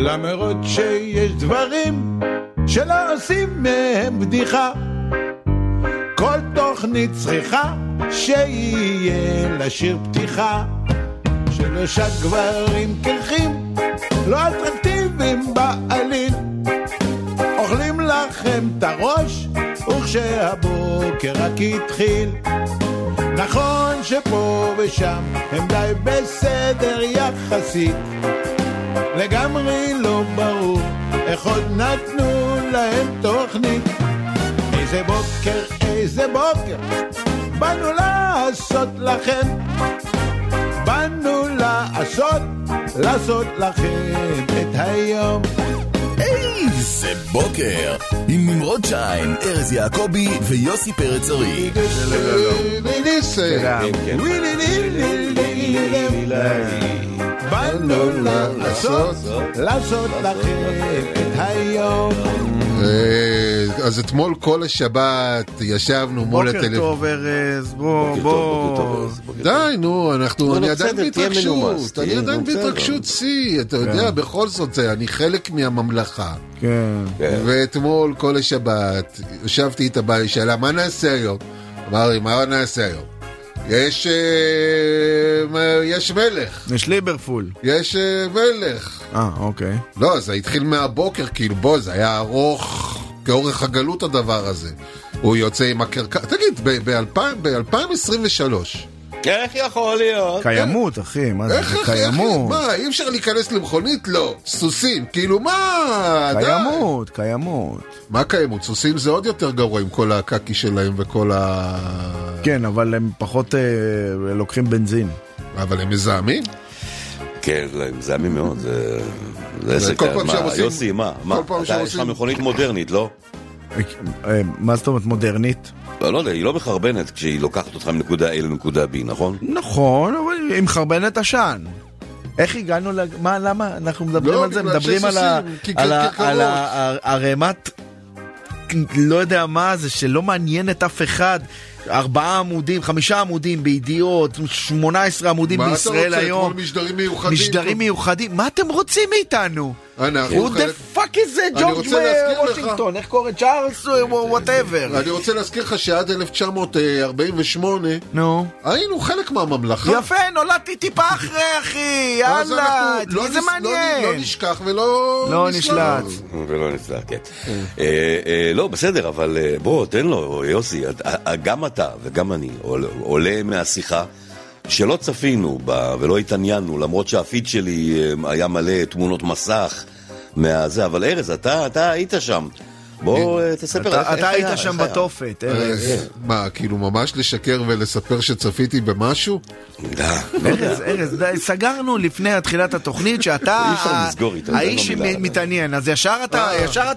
למרות שיש דברים שלא עושים מהם בדיחה. כל תוכנית צריכה שיהיה לשיר פתיחה. שלושה גברים קרחים, לא אטרקטיביים בעליל. אוכלים לכם את הראש, וכשהבוקר רק התחיל. נכון שפה ושם הם די בסדר יחסית. לגמרי לא ברור איך עוד נתנו להם תוכנית. איזה בוקר, איזה בוקר, באנו לעשות לכם. באנו לעשות, לעשות לכם את היום. איזה בוקר! עם נמרוד שיין, ארז יעקבי ויוסי פרץ ארי. באנו לעשות, לעשות לכם את היום. אה, אז אתמול כל השבת ישבנו מול בוקר הטלוויזיה. טוב, ארז, בוא, בוקר בוקר בוא. בוקר. די, נו, אנחנו, נו, אני עדיין בהתרגשות, אני עדיין. בהתרגשות שיא, אתה יודע, בכל זאת, אני חלק מהממלכה. כן. כן. ואתמול כל השבת, ישבתי איתה, היא שאלה, מה נעשה היום? אמר לי, מה נעשה היום? יש, אה, יש מלך, יש ליברפול. יש אה, מלך. אה, אוקיי. לא, זה התחיל מהבוקר, כאילו, בוא, זה היה ארוך, כאורך הגלות הדבר הזה. הוא יוצא עם הקרקע, תגיד, ב-2023, איך יכול להיות? קיימות, אחי, מה זה? איך, איך, קיימות. מה, אי אפשר להיכנס למכונית? לא. סוסים, כאילו, מה, די. קיימות, קיימות. מה קיימות? סוסים זה עוד יותר גרוע עם כל הקקי שלהם וכל ה... כן, אבל הם פחות אה, לוקחים בנזין. אבל הם מזהמים? כן, זה מזהמים מאוד, זה... זה עסק, כל פעם מה, יוסי, מה? מה? אתה, יש לך מכונית מודרנית, לא? אה, מה זאת אומרת מודרנית? לא, לא יודע, היא לא מחרבנת כשהיא לוקחת אותך מנקודה A לנקודה B, נכון? נכון, אבל היא מחרבנת עשן. איך הגענו ל... מה, למה? אנחנו מדברים לא, על זה, מדברים על הערימת... לא יודע מה זה, שלא מעניין את אף אחד. ארבעה עמודים, חמישה עמודים בידיעות, 18 עמודים מה אתה בישראל רוצה? היום. אתמול משדרים מיוחדים. משדרים מיוחדים, מה אתם רוצים מאיתנו? אנחנו who חלק- the fuck is זה ג'ורג' וושינגטון? איך קורא? צ'ארלס whatever. אני רוצה להזכיר לך שעד 1948 נו. היינו חלק מהממלכה. יפה, נולדתי טיפה אחרי, אחי, יאללה, את לא זה נס- לא- מעניין? לא נשכח ולא... לא. נשלט. ולא נצלח, כן. אה, אה, לא, בסדר, אבל אה, בוא, תן לו, יוסי, גם אתה וגם אני עול- עולה מהשיחה שלא צפינו בה ולא התעניינו, למרות שהפיד שלי אה, היה מלא תמונות מסך מהזה, אבל ארז, אתה אתה היית שם. בוא, אה, תספר. איך- אתה היית שם? בתופת, ארז. אה, מה, כאילו ממש לשקר ולספר שצפיתי במשהו? די. ארז, ארז, סגרנו לפני תחילת התוכנית שאתה האיש. שמתעניין, אז ישר אתה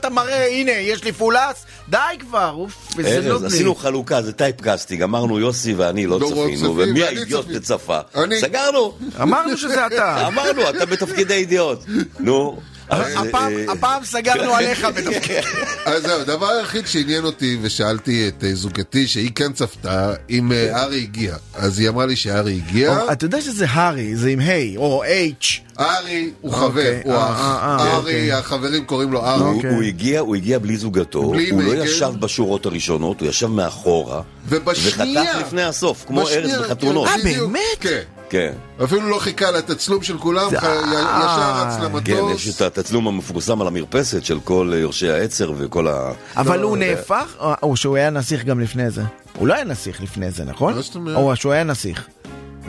אה. מראה, הנה, יש לי פולס, די כבר, אוף, ארז, נודניק. עשינו חלוקה, זה typecasting, אמרנו יוסי ואני לא לא צפינו, ומי האידיוט. שצפה? סגרנו, אמרנו שזה אתה. אמרנו, אתה בתפקיד האידיוט. נו. אז, הפעם- אה, הפעם סגרנו עליך בתפקיד. אז זהו, הדבר היחיד שעניין אותי, ושאלתי את אה, זוגתי, שהיא כן צפתה, אם אה, ארי הגיע. אז היא אמרה לי שארי הגיע. אתה יודע שזה הארי, זה עם ה', או H. ארי הוא חבר, אוקיי, הוא אה, אח. אה, אה, ארי, אוקיי. החברים קוראים לו ארי. הוא, אוקיי. הוא הגיע, הוא הגיע בלי זוגתו, הוא לא. ישב בשורות הראשונות, הוא ישב מאחורה, ובשנייה... וחתך לפני הסוף, כמו ארז בחתונות. כן, אה, באמת? כן. כן, אפילו לא חיכה לתצלום של כולם, י- ישר רץ כן, למטוס. יש את התצלום המפורסם על המרפסת של כל יורשי העצר וכל ה... אבל לא, הוא נהפך, או- או שהוא היה נסיך גם לפני זה. הוא לא היה נסיך לפני זה, נכון? מה זאת אומרת? או שהוא היה נסיך.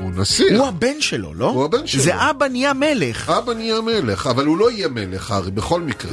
הוא נסיך. הוא הבן שלו, לא? הוא הבן שלו. זה אבא נהיה מלך. אבא נהיה מלך, אבל הוא לא יהיה מלך, הארי, בכל מקרה.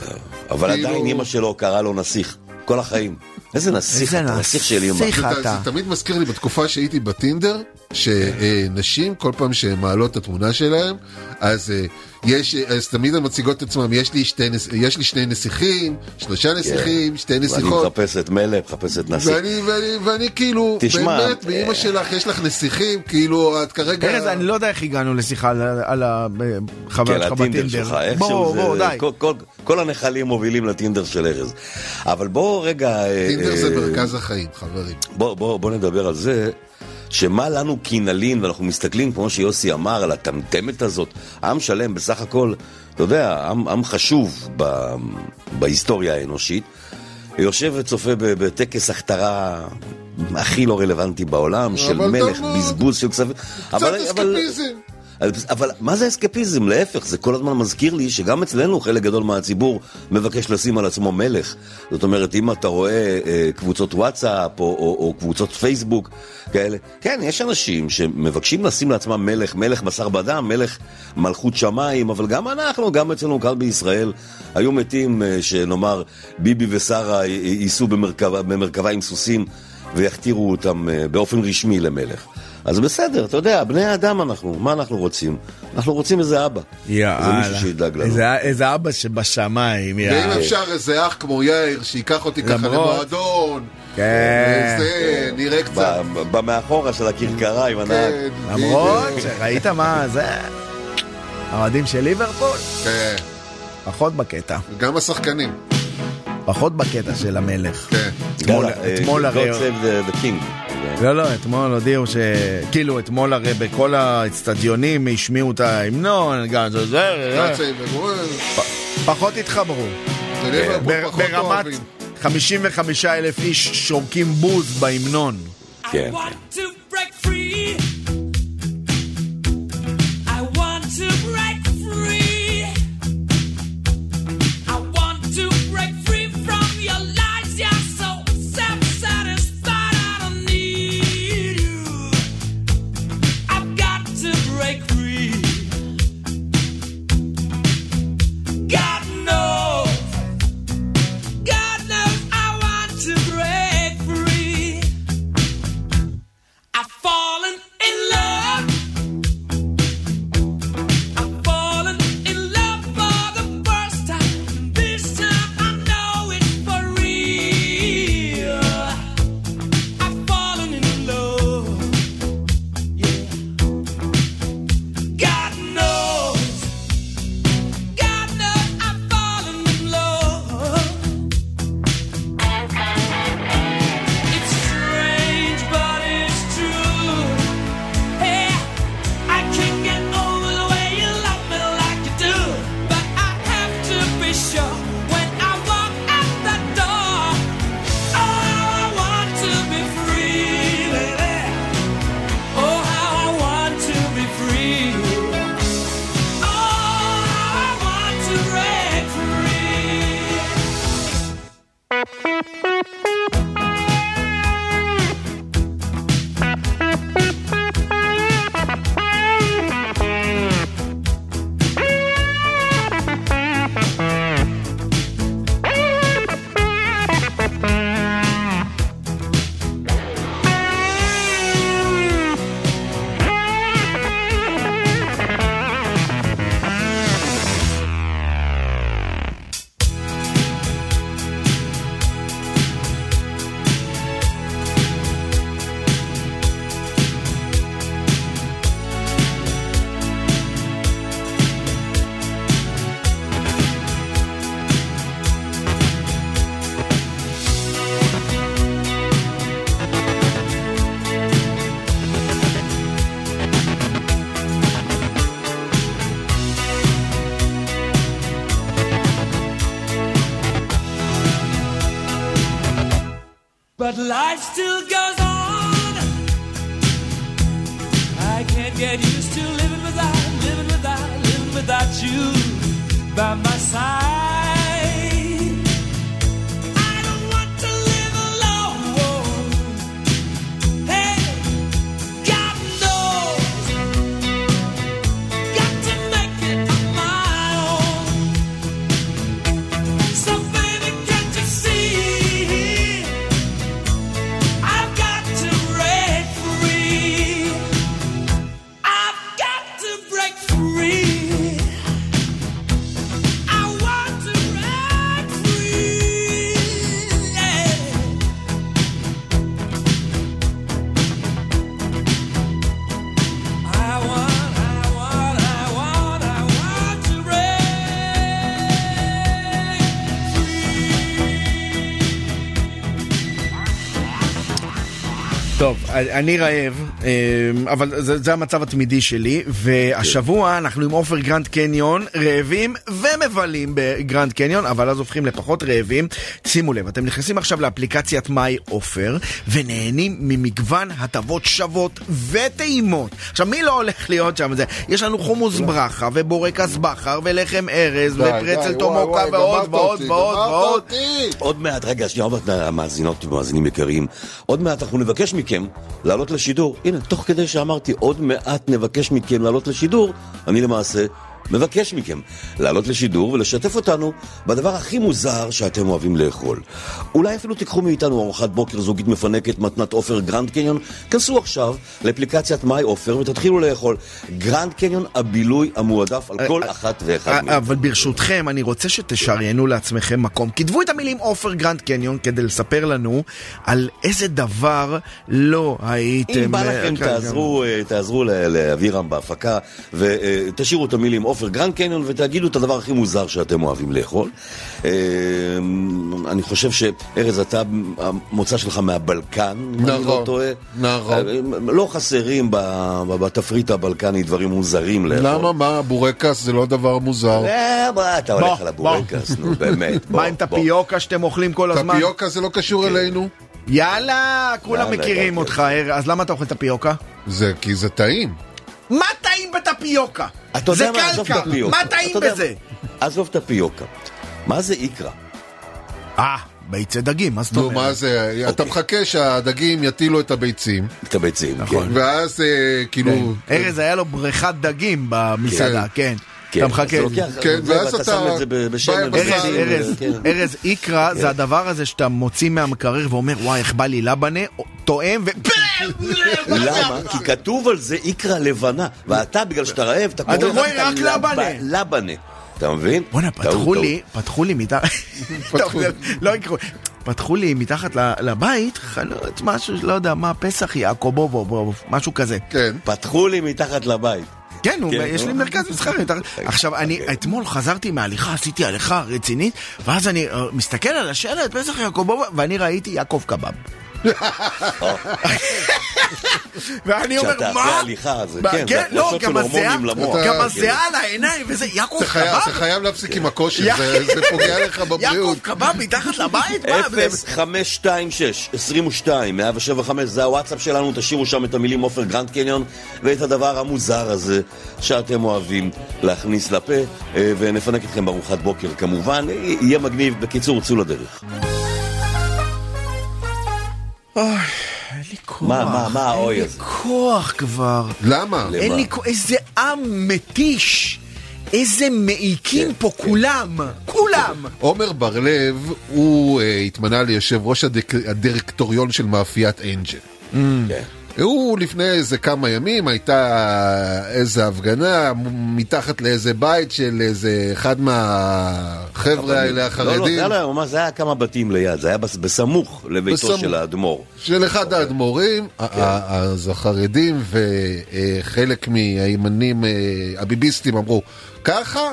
אבל כאילו- עדיין אמא שלו קראה לו נסיך, כל החיים. איזה נסיך איזה אתה, נסיך של. נסיך. זה, תמיד מזכיר לי בתקופה שהייתי בטינדר, שנשים, כל פעם שהן מעלות את התמונה שלהם, אז, אה, יש, אז תמיד הן מציגות את עצמם, יש לי, שתי, נס- יש לי שני נסיכים, שלושה נסיכים, שתי ואני נסיכות. מחפשת מלך, מחפשת נסיך. ואני, ואני, ואני כאילו, תשמע, באמת, באמא אה, שלך יש לך נסיכים, כאילו, את כרגע... ארז, אני לא יודע איך הגענו לשיחה על על החבר כן, שלך הטינדר בטינדר. שלך, איכשהו בוא, זה... בוא, די. כל, כל, כל הנחלים מובילים לטינדר של ארז. אבל בוא רגע... אה, טינדר אה, זה מרכז החיים, חברים. בוא, בוא, בוא נדבר על זה שמה לנו כי נלין, ואנחנו מסתכלים, כמו שיוסי אמר, על הטמטמת הזאת, עם שלם בסך הכל, אתה יודע, עם, עם חשוב ב, בהיסטוריה האנושית, יושב וצופה בטקס הכתרה הכי לא רלוונטי בעולם, של מלך. בזבוז של כספים. קצת אסקפיזם. אבל- מה זה אסקפיזם? להפך, זה כל הזמן מזכיר לי שגם אצלנו חלק גדול מהציבור מבקש לשים על עצמו מלך. זאת אומרת, אם אתה רואה אה, קבוצות וואטסאפ או, או, או קבוצות פייסבוק כאלה, כן, יש אנשים שמבקשים לשים לעצמם מלך, מלך בשר בדם, מלך מלכות שמיים, אבל גם אנחנו, גם אצלנו כאן בישראל, היו מתים אה, שנאמר ביבי ושרה ייסעו במרכבה, במרכבה עם סוסים ויכתירו אותם אה, באופן רשמי למלך. אז בסדר, אתה יודע, בני האדם אנחנו, מה אנחנו רוצים? אנחנו רוצים איזה. איזה מישהו שידאג לנו. איזה, איזה אבא שבשמיים, ואם יאללה. אפשר איזה אח כמו יאיר, שייקח אותי ככה למרות- למועדון. כן. וזה, נראה קצת. במאחורה של הכרכרה עם הנהג. כן, למרות בדיוק. שראית מה זה, האוהדים של ליברפול, כן, פחות בקטע, גם השחקנים. פחות בקטע של המלך. כן. אתמול, יאללה, אה, אתמול God הרי... save the king. לא, לא, אתמול הודיעו ש... כאילו, אתמול הרי בכל האצטדיונים השמיעו את ההמנון, גם זה, זה, פחות התחברו. ברמת אוהבים. 55 אלף איש שורקים בוז בהמנון. כן. אני רעב, אה, אבל זה, זה המצב התמידי שלי, והשבוע אנחנו עם עופר גרנד קניון, רעבים ומבלים בגרנד קניון, אבל אז הופכים לפחות רעבים. שימו לב, אתם נכנסים עכשיו לאפליקציית מיי עופר, ונהנים ממגוון הטבות שוות וטעימות. עכשיו, מי לא הולך להיות שם? זה, יש לנו חומוס ברכה, ובורקס בכר, ולחם ארז, די, ופרצל טומוקה, ועוד ועוד ועוד ועוד. עוד מעט, רגע, שנייה, עוד מעט, המאזינות ומאזינים יקרים, עוד מעט אנחנו נבקש מכם לעלות לשידור. הנה, תוך כדי שאמרתי, עוד מעט נבקש מכם לעלות לשידור, אני למעשה מבקש מכם לעלות לשידור ולשתף אותנו בדבר הכי מוזר שאתם אוהבים לאכול. אולי אפילו תיקחו מאיתנו ארוחת בוקר זוגית מפנקת מתנת עופר גרנד קניון. כנסו עכשיו לאפליקציית מיי עופר ותתחילו לאכול. גרנד קניון הבילוי המועדף על כל אחת ואחד אה, מאיתנו. אבל ברשותכם, אני רוצה שתשריינו לעצמכם מקום. כתבו את המילים עופר גרנד קניון כדי לספר לנו על איזה דבר לא הייתם... אם בא אה, לכם, תעזרו, אה, תעזרו לאבירם בהפקה ותשאירו את המילים עופר גרנד קניון ותגידו את הדבר הכי מוזר שאתם אוהבים לאכול. אה, אני חושב שארז, אתה, המוצא שלך מהבלקן, אם אני לא נכון, טועה. נכון. אה, לא חסרים בתפריט הבלקני דברים מוזרים לאכול. למה? מה? בורקס זה לא דבר מוזר. מה, אתה הולך על הבורקס, נו באמת. מה עם. טפיוקה שאתם אוכלים כל הזמן? טפיוקה זה לא קשור אלינו? יאללה, כולם מכירים. אותך, אז למה אתה אוכל טפיוקה? זה כי זה טעים. מה טעים בטפיוקה? אתה זה קלקר. מה טעים בזה? מה? עזוב את הפיוקה. מה זה איקרא? אה, ביצי דגים, מה זאת נו, אומרת? מה זה? אתה מחכה שהדגים יטילו את הביצים, את הביצים, נכון. כן. ואז אה, כאילו... ארז היה לו בריכת דגים במסעדה, כן. כן, אתה מחכה. כן, ואז אתה שם את זה ב- בשמן בא עם ארז, ארז, כן. ארז, איקרא זה הדבר הזה שאתה מוציא מהמקרר ואומר, וואי, איך בא לי לבנה, טועם ו... למה? כי כתוב על זה איקרא לבנה, ואתה, בגלל שאתה רעב, אתה קורא רק לב- לבנה. לבנה. אתה מבין? בואנה, פתחו. לי, פתחו לי מתחת... טוב, לא יקרו. פתחו לי מתחת ל- לבית חנות, משהו, לא יודע מה, פסח יעקובוב, משהו כזה. כן. פתחו לי מתחת לבית. כן, כן, יש לי. מרכז מסחרי. עכשיו, אני אתמול חזרתי מההליכה, עשיתי הליכה רצינית, ואז אני אה, מסתכל על השלט, פסח יעקובוב, ואני ראיתי יעקב קבב. ואני אומר, כשאתה מה? אחרי הליכה, זה מה, כן, זה לא, גם של הזיעה, הורמונים למוח. גם כן. הזיעה על העיניים, וזה יעקב חייב- אתה קבב? חייב להפסיק עם הכושר, יא- זה זה פוגע לך יעקב בבריאות. קבב מתחת לבית? מה? 0526 22 175 זה הוואטסאפ שלנו, תשאירו שם את המילים עופר גרנד קניון ואת הדבר המוזר הזה שאתם אוהבים להכניס לפה אה, ונפנק אתכם בארוחת בוקר כמובן, יהיה מגניב, בקיצור צאו לדרך. אוי, אין לי כוח. מה, מה, מה האוי אין לי הזה? כוח כבר. למה? למה? אין לי כוח, איזה עם מתיש. איזה מעיקים כן, פה כולם. כולם. עומר בר-לב, הוא אה, התמנה ליושב ראש הדירקטוריון של מאפיית אנג'ל. כן. הוא לפני איזה כמה ימים הייתה איזה הפגנה מתחת לאיזה בית של איזה אחד מהחבר'ה האלה לא, לא, זה החרדים, היה ממש, זה היה כמה בתים ליד, זה היה בס- בסמוך לביתו בסמוך. של האדמו"ר. של אחד האדמו"רים, ה- ה- אז החרדים וחלק מהימנים אה, הביביסטים אמרו ככה,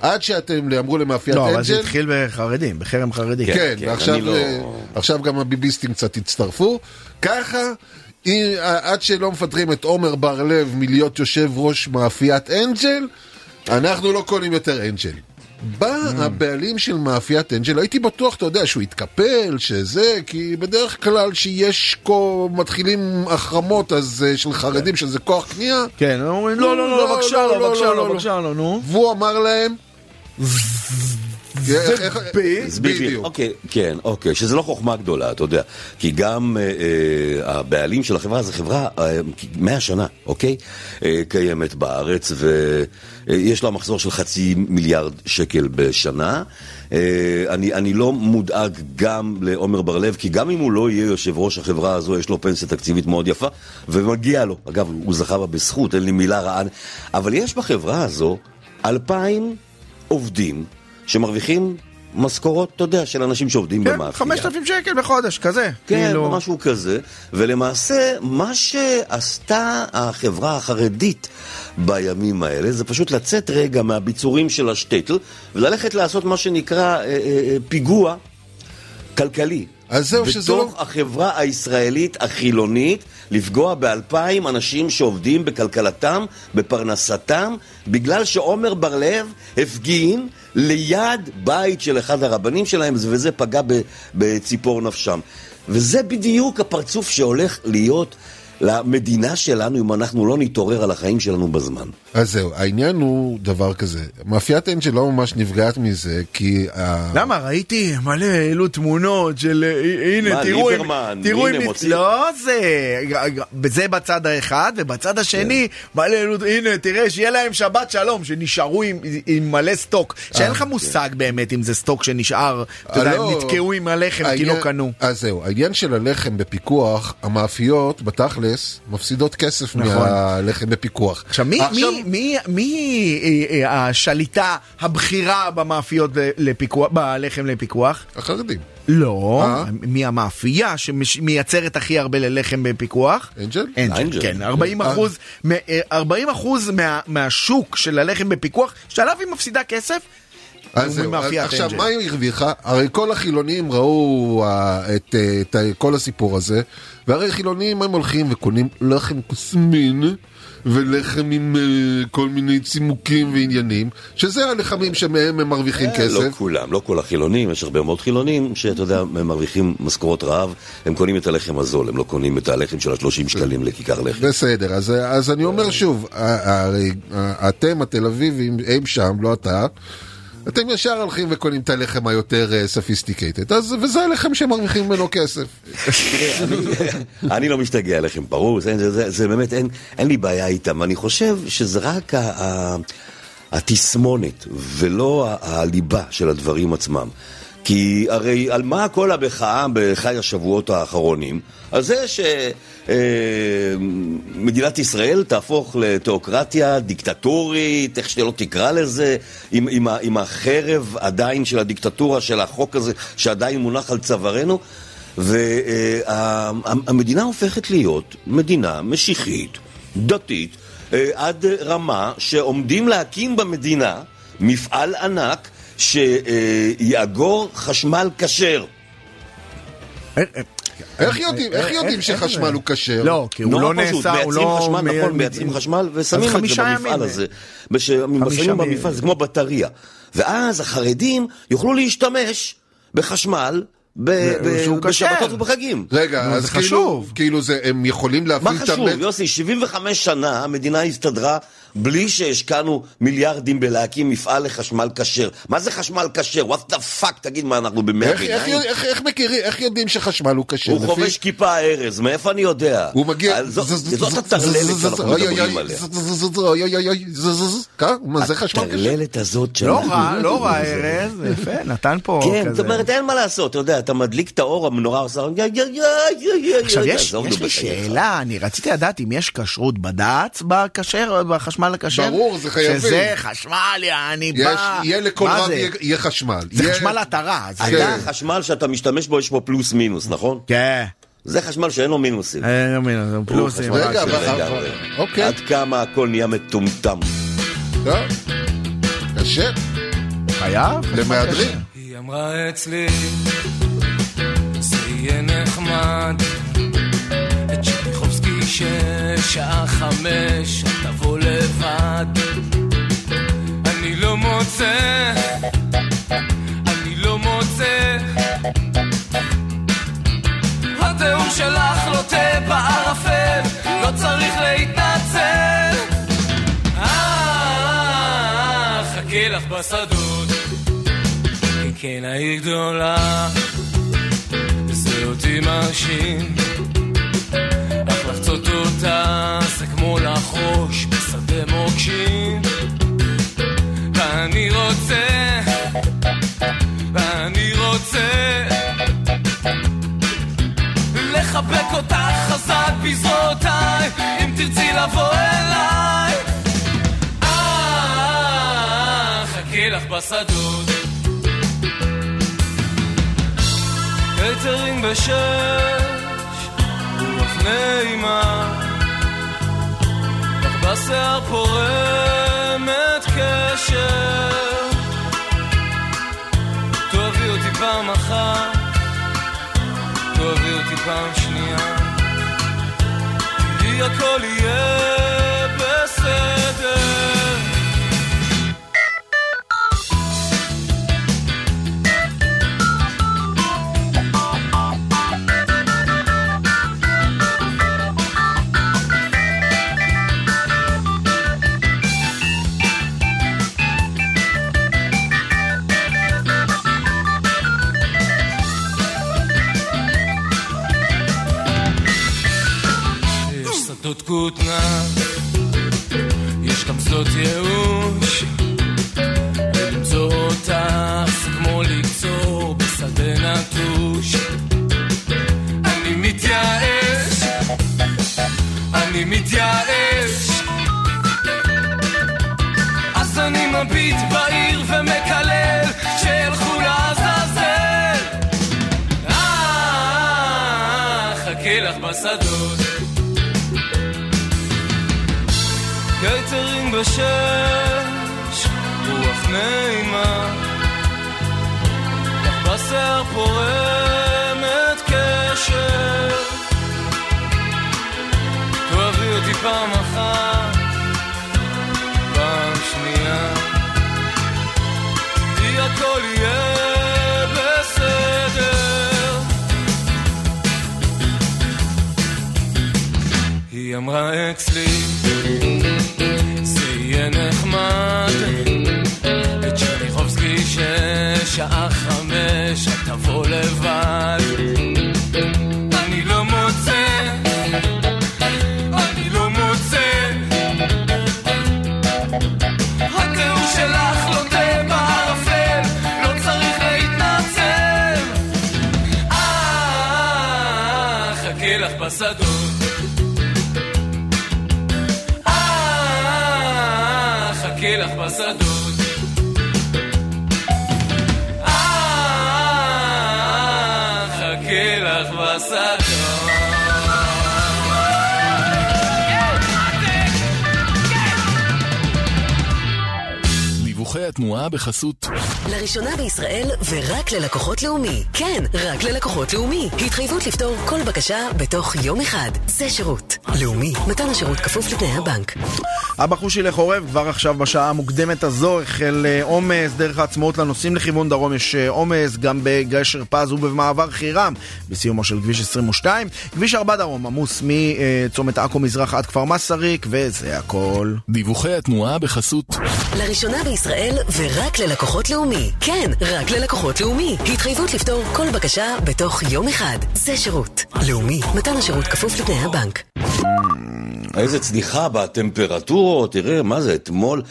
עד שאתם אמרו למאפיית לא, אבל זה אנג'ל, התחיל בחרדים, בחרם חרדי. כן. כן, ועכשיו אני לא- אה, עכשיו גם הביביסטים קצת הצטרפו. ככה, עד שלא מפטרים את עומר בר-לב מלהיות יושב ראש מאפיית אנג'ל, אנחנו לא קונים יותר אנג'ל. בא Mm. הבעלים של מאפיית אנג'ל, הייתי בטוח, אתה יודע, שהוא יתקפל, שזה, כי בדרך כלל שיש כה מתחילים החרמות אז אה, של חרדים, שזה כוח קנייה, כן, הם אומרים, לא, לא, לא, בבקשה, לא, בבקשה, לא, בבקשה, לא, נו. והוא אמר להם... בדיוק. אוקיי, כן, אוקיי, שזה לא חוכמה גדולה, אתה יודע. כי גם אה, אה, הבעלים של החברה זו חברה אה, 100 שנה, אוקיי? אה, קיימת בארץ, ויש לה מחזור של חצי מיליארד שקל בשנה. אה, אני, אני לא מודאג גם לעומר בר-לב, כי גם אם הוא לא יהיה יושב ראש החברה הזו, יש לו פנסיה תקציבית מאוד יפה, ומגיע לו. אגב, הוא זכה בה בזכות, אין לי מילה רעה. אבל יש בחברה הזו אלפיים עובדים שמרוויחים משכורות, אתה יודע, של אנשים שעובדים כן, במאפייה. 5,000 שקל בחודש, כזה. כן, כאילו- משהו כזה. ולמעשה, מה שעשתה החברה החרדית בימים האלה, זה פשוט לצאת רגע מהביצורים של השטייטל, וללכת לעשות מה שנקרא אה, אה, אה, פיגוע כלכלי. אז זהו, שזה לא... בתוך החברה הישראלית החילונית, לפגוע באלפיים אנשים שעובדים בכלכלתם, בפרנסתם, בגלל שעומר בר-לב הפגין ליד בית של אחד הרבנים שלהם, וזה פגע בציפור נפשם. וזה בדיוק הפרצוף שהולך להיות למדינה שלנו אם אנחנו לא נתעורר על החיים שלנו בזמן. אז זהו, העניין הוא דבר כזה. מאפיית אנג'ל לא ממש נפגעת מזה, כי... ה- למה? ראיתי מלא, העלו תמונות של... אה, הנה, מה, תראו... אם- ליברמן, תראו הנה. מוציא- לא זה... זה בצד האחד, ובצד השני, מלא העלו... הנה, תראה, שיהיה להם שבת שלום, שנשארו עם- עם מלא סטוק. שאין לך מושג באמת אם זה סטוק שנשאר, אתה יודע, אה, לא. נתקעו עם הלחם כי לא קנו. אז זהו, העניין של הלחם בפיקוח, המאפיות בתכלס מפסידות כסף נכון. מהלחם בפיקוח. עכשיו, מי, מי, מי, מי אה, אה, השליטה הבכירה במאפיות ל- לפיקוח, בלחם לפיקוח? החרדים. לא, אה? מי המאפייה שמייצרת הכי הרבה ללחם בפיקוח? אנג'ל? אנג'ל. כן, 40 אה. אחוז, מ- אה, 40 אחוז מה, מהשוק של הלחם בפיקוח, שעליו היא מפסידה כסף, אז זהו, אז עכשיו אנג'ל. מה היא הרוויחה? הרי כל החילונים ראו אה, את, אה, את אה, כל הסיפור הזה, והרי חילונים הם הולכים וקונים לחם כוסמין. ולחם עם אה, כל מיני צימוקים ועניינים, שזה הלחמים שמהם הם מרוויחים לא כסף. כולם, לא כל החילונים, יש הרבה מאוד חילונים שאתה יודע, הם מרוויחים משכורות רעב, הם קונים את הלחם הזול, הם לא קונים את הלחם של ה-30 שקלים לכיכר לחם. בסדר, אז, אז אני אומר שוב, הרי אתם התל אביבים, הם שם, לא אתה, אתם ישר הולכים וקונים את הלחם היותר סופיסטיקטד, אז וזה הלחם שמרוויחים ממנו כסף. אני לא משתגע לחם פרוס, זה, באמת, אין, לי בעיה איתם. אני חושב שזה רק התסמונת ולא הליבה של הדברים עצמם. כי הרי על מה כל המחאה בחי השבועות האחרונים? על זה שמדינת ישראל תהפוך לתיאוקרטיה דיקטטורית, איך שלא תקרא לזה, עם, עם, עם החרב עדיין של הדיקטטורה, של החוק הזה שעדיין מונח על צווארנו. והמדינה הופכת להיות מדינה משיחית, דתית, אה, עד רמה שעומדים להקים במדינה מפעל ענק שיאגור חשמל כשר. אה, אה, איך יודעים, איך יודעים שחשמל הוא כשר? לא, כי הוא לא נעשה, הוא מייצרים לא... חשמל, נכון, מייצרים חשמל ושמים את זה במפעל. הזה. שמים חמישה במפעל, זה כמו בטריה. ואז החרדים יוכלו להשתמש בחשמל. בשבתות ובחגים. רגע, נו, אז זה כאילו, חשוב. כאילו זה, הם יכולים מה להפעיל את חשוב, המט... יוסי? 75 שנה המדינה הסתדרה בלי שהשקענו מיליארדים בלהקים מפעל לחשמל כשר. מה זה חשמל כשר? what the fuck? תגיד מה, אנחנו בימי איך, איך? איך, איך מכירים, איך יודעים שחשמל הוא כשר? הוא לפי- חובש כיפה ארז, מאיפה אני יודע? הוא מגיע... זאת הטרללת שאנחנו מדברים עליה. אוי, זה חשמל כשר? הטרללת הזאת לא שאנחנו... רע, לא רע, ארז, יפה, נתן פה כן, כזה. זאת אומרת, אין מה לעשות, אתה יודע, אתה מדליק את האור, המנורה עושה... עכשיו יש, לי. שאלה, אני רציתי לדעת אם יש כשרות בד"ץ בכשר, בחשמל הכשר? ברור, זה חייבים. שזה חשמל, יעני יש, בא. יהיה לכל רב? יהיה- יהיה חשמל. זה יהיה- חשמל התרה. זה כן. אתה, החשמל שאתה משתמש בו, יש בו פלוס מינוס, נכון? כן. זה חשמל שאין לו מינוסים. לא מבין, זה פלוסים. חשמל רגע. אוקיי. עד כמה הכל נהיה מטומטם. טוב. קשה, חייב? למהדרין. היא אמרה אצלי, זה יהיה נחמד. ששעה חמש, תבוא לבד. אני לא מוצא, אני לא מוצא. התיאור שלך לוטה בערפל, לא צריך להתנצל. אה, חכי לך בשדות. כן, כן, העיר גדולה, זה אותי מרשים. לחצות אותה זה כמו לחרוש בשדה מוקשים. ואני רוצה, ואני רוצה לחבק אותך חזק בזרועותיי, אם תרצי לבוא אליי. אה, חכי לך בשדות. קייטרינג רוח נעימה, לך בשיער פורמת קשר. תאהבי אותי פעם אחת, תאהבי אותי פעם שנייה, כי הכל יהיה בסדר. אה, חכה התנועה בחסות לראשונה בישראל ורק ללקוחות לאומי. כן, רק ללקוחות לאומי. התחייבות לפתור כל בקשה בתוך יום אחד. זה שירות. לאומי, מתן השירות כפוף לתנאי הבנק. הבחושי לחורב, כבר עכשיו בשעה המוקדמת הזו החל אה, עומס דרך העצמאות לנוסעים לכיוון דרום יש אה, עומס גם בגשר פז ובמעבר חירם בסיומו של כביש 22. כביש 4 דרום עמוס מצומת עכו מזרח עד כפר מסריק וזה הכל. דיווחי התנועה בחסות לראשונה בישראל ורק ללקוחות לאומי. כן, רק ללקוחות לאומי. התחייבות לפתור כל בקשה בתוך יום אחד. זה שירות. לאומי, מתן השירות כפוף לתנאי הבנק. איזה צניחה בטמפרטורות, תראה, מה זה, אתמול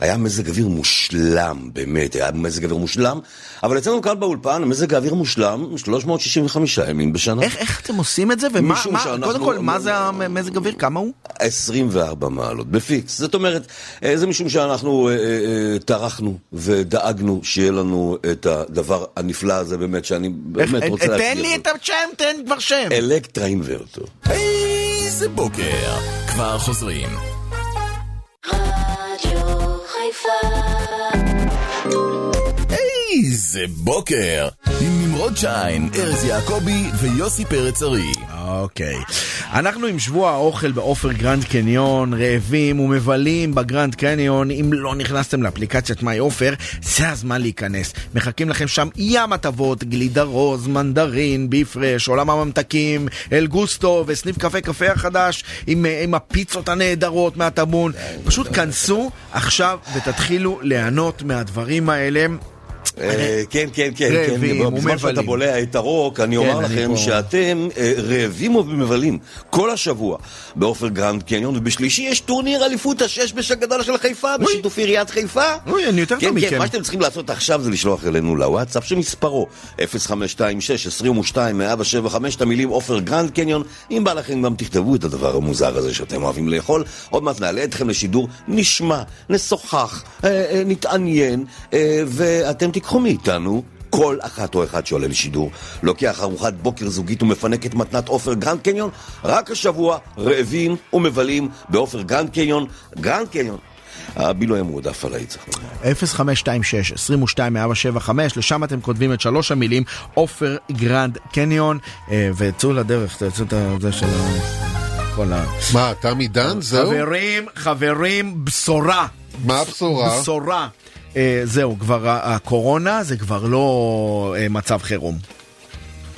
היה מזג אוויר מושלם, באמת, היה מזג אוויר מושלם, אבל אצלנו כאן באולפן, מזג האוויר מושלם 365 ימים בשנה. איך, איך אתם עושים את זה? ומה, מה, שאנחנו- קודם כל, מה זה המזג אוויר? כמה הוא? 24 מעלות, בפיקס. זאת אומרת, אה, זה משום שאנחנו אה, אה, אה, טרחנו ודאגנו שיהיה לנו את הדבר הנפלא הזה, באמת, שאני באמת איך- רוצה תן להכיר לי. את השם, תן כבר שם. אלקטרה אינברטור. איזה בוקר. כבר חוזרים. רדיו חיפה איזה בוקר. עם נמרוד שיין, ארז יעקבי ויוסי פרץ ארי. אוקיי. אנחנו עם שבוע האוכל בעופר גרנד קניון, רעבים ומבלים בגרנד קניון. אם לא נכנסתם לאפליקציית מיי עופר, זה הזמן להיכנס. מחכים לכם שם ים הטבות, גלידה רוז, מנדרין, בי פרש, עולם הממתקים, אל גוסטו וסניף קפה קפה החדש עם, אה, עם הפיצות הנהדרות מהטאבון. פשוט כנסו עכשיו ותתחילו ליהנות מהדברים האלה. אה, כן, כן, כן, כן. בזמן שאתה. בולע את הרוק, אני כן, אומר לכם. שאתם אה, רעבים ומבלים כל השבוע בעופר גרנד קניון, ובשלישי יש טורניר אליפות השש הגדול של חיפה, בשיתוף עיריית חיפה. אוי, אני יותר טוב כן, כן, מכם. מה שאתם צריכים לעשות עכשיו זה לשלוח אלינו לוואטסאפ שמספרו 0526-22-175 את המילים עופר גרנד קניון. אם בא לכם גם תכתבו את הדבר המוזר הזה שאתם אוהבים לאכול. עוד מעט נעלה אתכם לשידור, נשמע, נשוחח, אה, נתעניין, אה, ואתם תיקחו מאיתנו. כל אחת או אחד שעולה לשידור, לוקח ארוחת בוקר זוגית ומפנק את מתנת עופר גרנד קניון, רק השבוע רעבים ומבלים בעופר גרנד קניון. גרנד קניון הבילוי המועדף עליי צריך לומר. 0526 22 475 לשם אתם כותבים את שלוש המילים עופר גרנד קניון אה, וצאו לדרך, תצאו את זה של. כל ה... מה, תמי דן? זהו? חברים, חברים, בשורה. מה הבשורה? בשורה. אה, זהו, כבר הקורונה זה כבר לא אה, מצב חירום.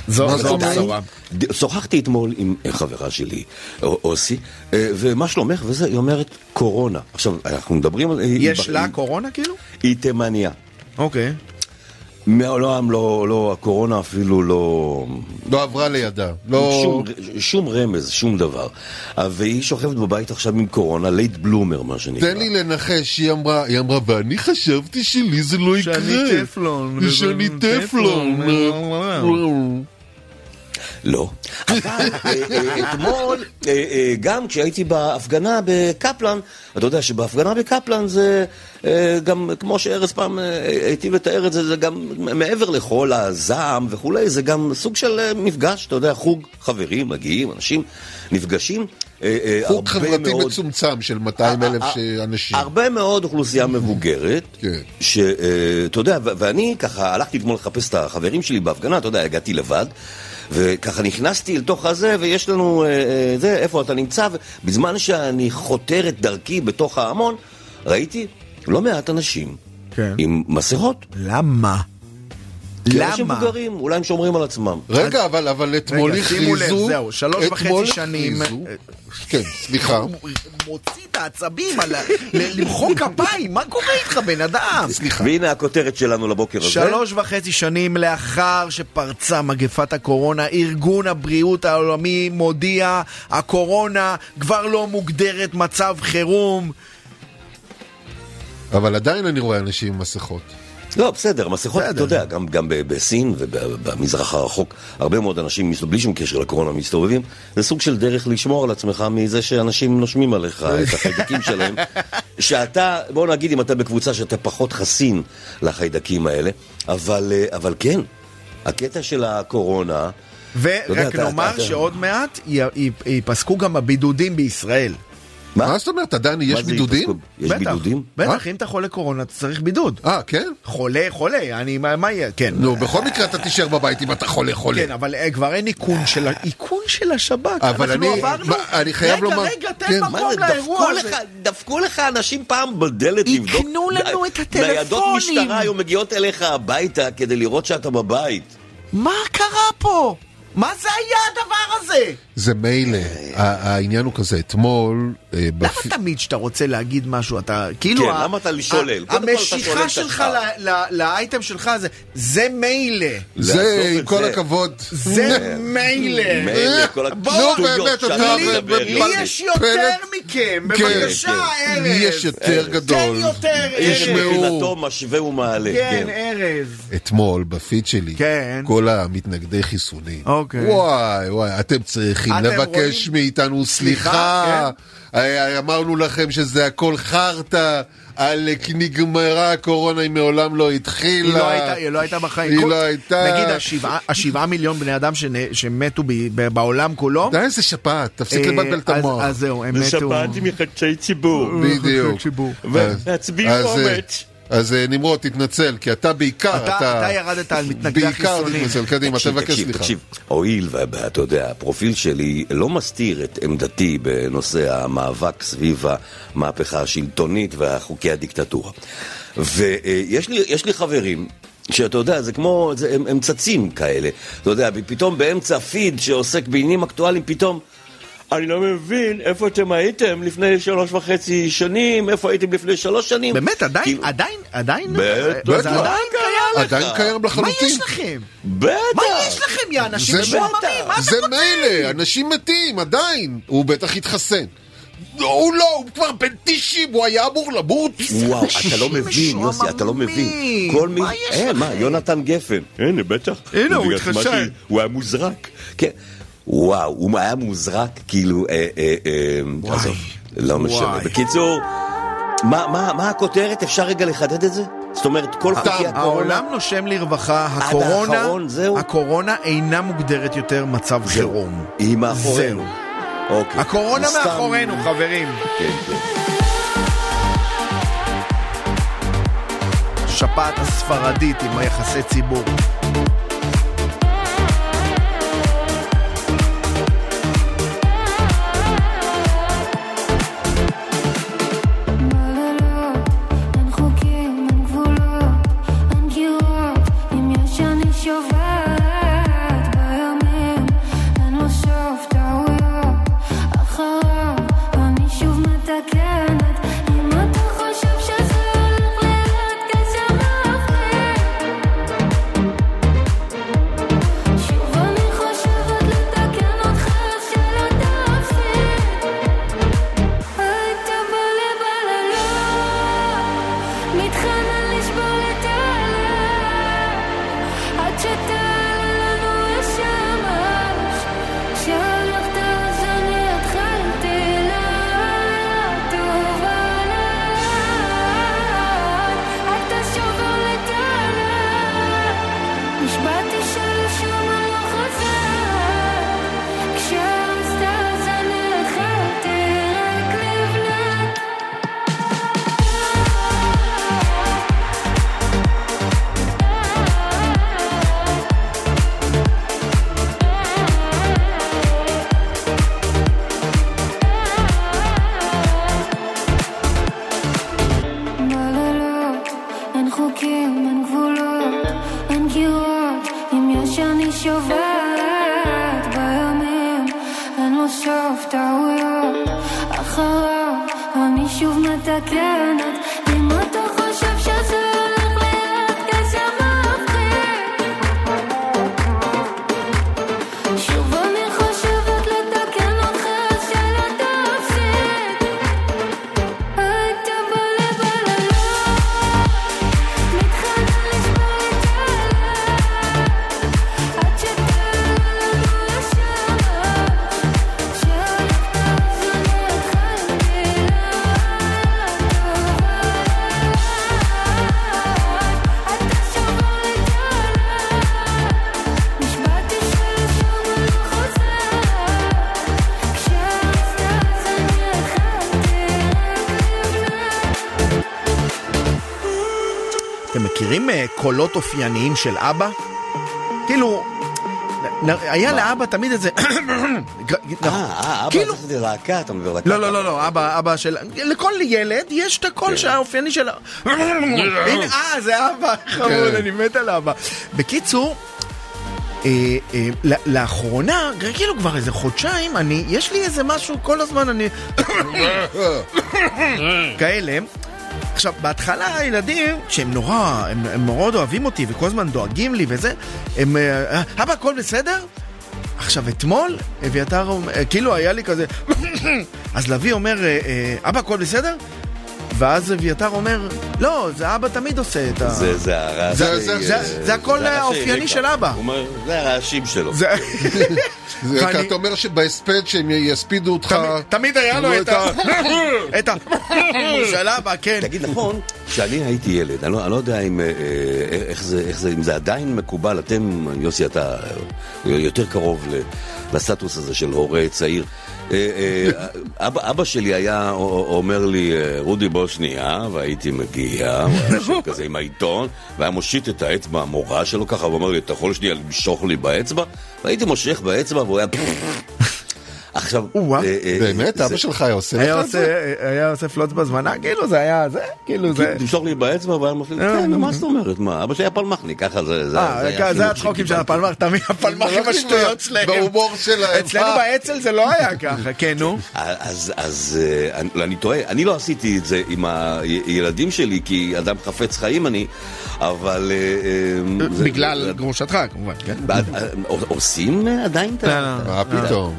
זו? הבשורה. שוחחתי אתמול עם אה, חברה שלי, אוסי, אה, ומה שלומך וזה, היא אומרת קורונה. עכשיו, אנחנו מדברים על... יש לה קורונה כאילו? היא תימניה. אוקיי. מעולם לא, לא, הקורונה אפילו לא... לא עברה לידה. לא... שום, שום רמז, שום דבר. אה, והיא שוכבת בבית עכשיו עם קורונה, לייט בלומר מה שנקרא. תן לי לנחש, היא אמרה, היא אמרה, ואני חשבתי שלי זה לא יקרה. שאני טפלון. שאני טפלון. לא. אבל אה, אה, אתמול, אה, אה, גם כשהייתי בהפגנה בקפלן, אתה יודע שבהפגנה בקפלן זה גם, כמו שארז פעם אה, היטיב לתאר את זה, זה גם מעבר לכל הזעם וכולי, זה גם סוג של אה, מפגש, אתה יודע, חוג חברים, מגיעים, אנשים נפגשים. אה, אה, חוג חברתי מאוד- מצומצם של 200 אלף אה, אנשים. הרבה מאוד אוכלוסייה מבוגרת, כן. שאתה יודע, ואני ככה הלכתי אתמול לחפש את החברים שלי בהפגנה, אתה יודע, הגעתי לבד, וככה נכנסתי לתוך הזה, ויש לנו, אה, אה, זה, איפה אתה נמצא, ובזמן שאני חותר את דרכי בתוך ההמון, ראיתי לא מעט אנשים כן. עם מסכות. למה? כי אנשים למה? מבוגרים, אולי הם שומרים על עצמם. רגע, אבל, אבל אתמול רגע, שימו לב, הכריזו... זהו, שלוש וחצי שנים. הכריזו- כן, סליחה. מוציא את העצבים על ה- למחוא כפיים, מה קורה איתך בן אדם? סליחה. והנה הכותרת שלנו לבוקר הזה. שלוש וחצי שנים לאחר שפרצה מגפת הקורונה, ארגון הבריאות העולמי מודיע, הקורונה כבר לא מוגדרת מצב חירום. אבל עדיין אני רואה אנשים עם מסכות. לא, בסדר, מסכות. אתה יודע, גם, גם בסין ובמזרח הרחוק, הרבה מאוד אנשים, בלי שום קשר לקורונה, מסתובבים. זה סוג של דרך לשמור על עצמך מזה שאנשים נושמים עליך את החיידקים שלהם. שאתה, בוא נגיד, אם אתה בקבוצה שאתה פחות חסין לחיידקים האלה, אבל, אה, אבל כן, הקטע של הקורונה... ורק נאמר אתה- שעוד מעט ייפסקו גם הבידודים בישראל. מה זאת אומרת, עדיין יש מה בידודים? יש בידודים? בטח, אם אתה חולה קורונה אתה צריך בידוד. אה, כן? חולה, חולה, אני, מה מה יהיה? כן. נו, בכל מקרה אתה תישאר בבית אם אתה חולה חולה. כן, אבל אה, כבר אין איכון של, איכון של השב"כ. אבל אנחנו אני- עברנו... מה, אני חייב רגע, לומר- רגע, תן כן. מה מקום לאירוע דפקו הזה. דפקו לך אנשים פעם בדלת לבדוק. יקנו לנו את ניידות הטלפונים. משטרה היו מגיעות אליך הביתה כדי לראות שאתה בבית. מה קרה פה? מה זה היה הדבר הזה? זה מילא. העניין הוא כזה, אתמול... אה, למה תמיד כשאתה רוצה להגיד משהו, אתה כאילו... כן, למה אתה שולל? המשיכה שלך לאייטם שלך זה, זה מילא. זה, עם כל. הכבוד. זה מילא. מילא, כל בוא, השטויות באמת, אתה- לי יש יותר מכם, כן, בבקשה, כן. ארז. לי יש יותר גדול. תן יותר, תשמעו. ארז. מבחינתו משווה ומעלה. כן, כן. ארז. אתמול בפיד שלי, כן. כל המתנגדי חיסונים, אוקיי. וואי וואי, אתם צריכים אתם לבקש רואים? מאיתנו סליחה, כן. אה, אמרנו לכם שזה הכל חרטא, על נגמרה הקורונה, היא מעולם לא התחילה. היא לא הייתה, היא לא הייתה בחיים. היא כל- לא הייתה. נגיד השבעה, השבעה מיליון בני אדם שנ- שמתו ב- ב- בעולם כולו. די, זה שפעת, תפסיק אה, לבלבל את אז- המוח. אז זהו, הם מתו. מחדשי ציבור. בדיוק. ציבור. והצביעו אז, אה, אומץ. אז אה, נמרוד, תתנצל, כי אתה בעיקר, אתה- אתה ירדת על מתנגדי בעיקר החיסונים. תתנצל, קדימה, תבקש סליחה. תקשיב, הואיל ואתה יודע, הפרופיל שלי לא מסתיר את עמדתי בנושא המאבק סביב המהפכה השלטונית והחוקי הדיקטטורה. ויש לי, לי חברים שאתה יודע, זה כמו, זה, הם, הם צצים כאלה. אתה יודע, פתאום באמצע פיד שעוסק בעניינים אקטואליים, פתאום... אני לא מבין איפה אתם הייתם לפני שלוש וחצי שנים, איפה הייתם לפני שלוש שנים. באמת, עדיין, כאילו- עדיין, עדיין, בטח. זה עדיין קיים. עדיין קיים מה לחלוטין. יש לכם? בטח. מה יש לכם, יא אנשים זה משועממים? מה זה אתה רוצה? מילא, אנשים מתים, עדיין. הוא בטח התחסן. הוא לא, הוא כבר בן 90, הוא היה אמור למות. וואו, אתה לא מבין, יוסי, אתה לא מבין. כל מי... מה יש אה, מה, לכם? יונתן גפן. הנה, בטח. הנה, הוא התחשב. מה הוא היה מוזרק. כן. וואו, הוא היה מוזרק, כאילו, אה, אה, אה, עזוב, לא משנה. וואי. בקיצור, מה- מה מה הכותרת? אפשר רגע לחדד את זה? זאת אומרת, כל חוקי הקורונה... העולם נושם לרווחה, הקורונה, האחרון, זהו? הקורונה אינה מוגדרת יותר מצב חירום. היא מאחורינו. זהו. אוקיי. הקורונה סתם- מאחורינו, חברים. כן, כן. השפעת הספרדית עם היחסי ציבור. קולות אופייניים של אבא? כאילו, היה לאבא תמיד איזה... אה, אה, אבא, כאילו- חשבתי להקה, אתה להקה. לא, לא, לא, לא, אבא, אבא של... לכל ילד יש את הקול כן. שהאופייני של... ה- הנה, אה, זה אבא, חמוד, כן. אני מת על אבא. בקיצור, אה, אה, לאחרונה, כאילו כבר איזה חודשיים, אני, יש לי איזה משהו, כל הזמן אני... כאלה. עכשיו, בהתחלה הילדים, שהם נורא, הם, הם מאוד אוהבים אותי וכל הזמן דואגים לי וזה, הם... אה, אבא, הכל בסדר? עכשיו, אתמול, אביתר, אה, כאילו היה לי כזה... אז לביא אומר, אה, אבא, הכל בסדר? ואז אביתר אומר, לא, זה אבא תמיד עושה את ה... זה, זה הרעש. זה- זה- אה, זה הקול הרעש האופייני של אבא. הוא אומר, זה הרעשים שלו. זה... זה- ואני- אתה אומר שבהספד שהם יספידו אותך... תמיד- תמיד היה לו את ה... את ה... של אבא, כן. תגיד, נכון, כשאני הייתי ילד, אני לא, אני לא יודע אם, אה, אה, איך זה, איך זה, אם זה עדיין מקובל, אתם, יוסי, אתה יותר קרוב לסטטוס הזה של הורה צעיר. אה, אה, אבא, אבא שלי היה אומר לי, אה, רודי בוא שנייה, והייתי מגיע, הוא היה יושב כזה עם העיתון, והיה מושיט את האצבע המורה שלו ככה, ואומר לי, אתה יכול שנייה למשוך לי באצבע? והייתי מושך באצבע, והוא היה... עכשיו. אה, אה, באמת? זה- אבא שלך היה עושה לך את זה? היה עושה פלוץ בזמנה, כאילו זה היה זה, כאילו זה... תמשוך לי באצבע והיה מפליג, כן, מה זאת אומרת, מה, אבא שלי היה פלמחניק, ככה זה, זה אה, היה זה החינוך הצחוקים של. הפלמח, תמיד הפלמחים השטויות שלהם. בהומור שלהם. אצלנו אה, באצ"ל זה לא היה ככה, כן, נו. אז, אה, אני, טועה, אני לא עשיתי את זה עם הילדים שלי, כי אדם חפץ חיים אני, אבל... אה, אה, זה- בגלל זה- גרושתך, כמובן, כן. אה, עושים אה, עדיין את לא, ה... לא. מה פתאום?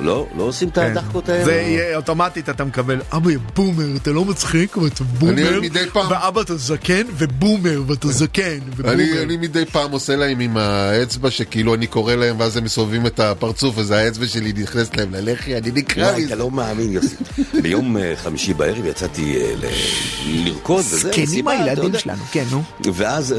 לא, לא עושים את כן. הדחקות האלה. זה יהיה אוטומטית, אתה מקבל, אבא, בומר, אתה לא מצחיק, אבל אתה בומר, ואבא אתה זקן, ובומר, ואתה זקן, ובומר. אני, אני מדי פעם עושה להם עם האצבע שכאילו אני קורא להם ואז הם מסובבים את הפרצוף וזה האצבע שלי נכנסת להם ללחי, אני נקרע וואי, מזה. אתה לא מאמין, יוסי. ביום אה, חמישי בערב יצאתי אה, לרקוד, וזה, זקנים מסיבה, אתה הילדים יודע. שלנו, כן, נו. ואז אה,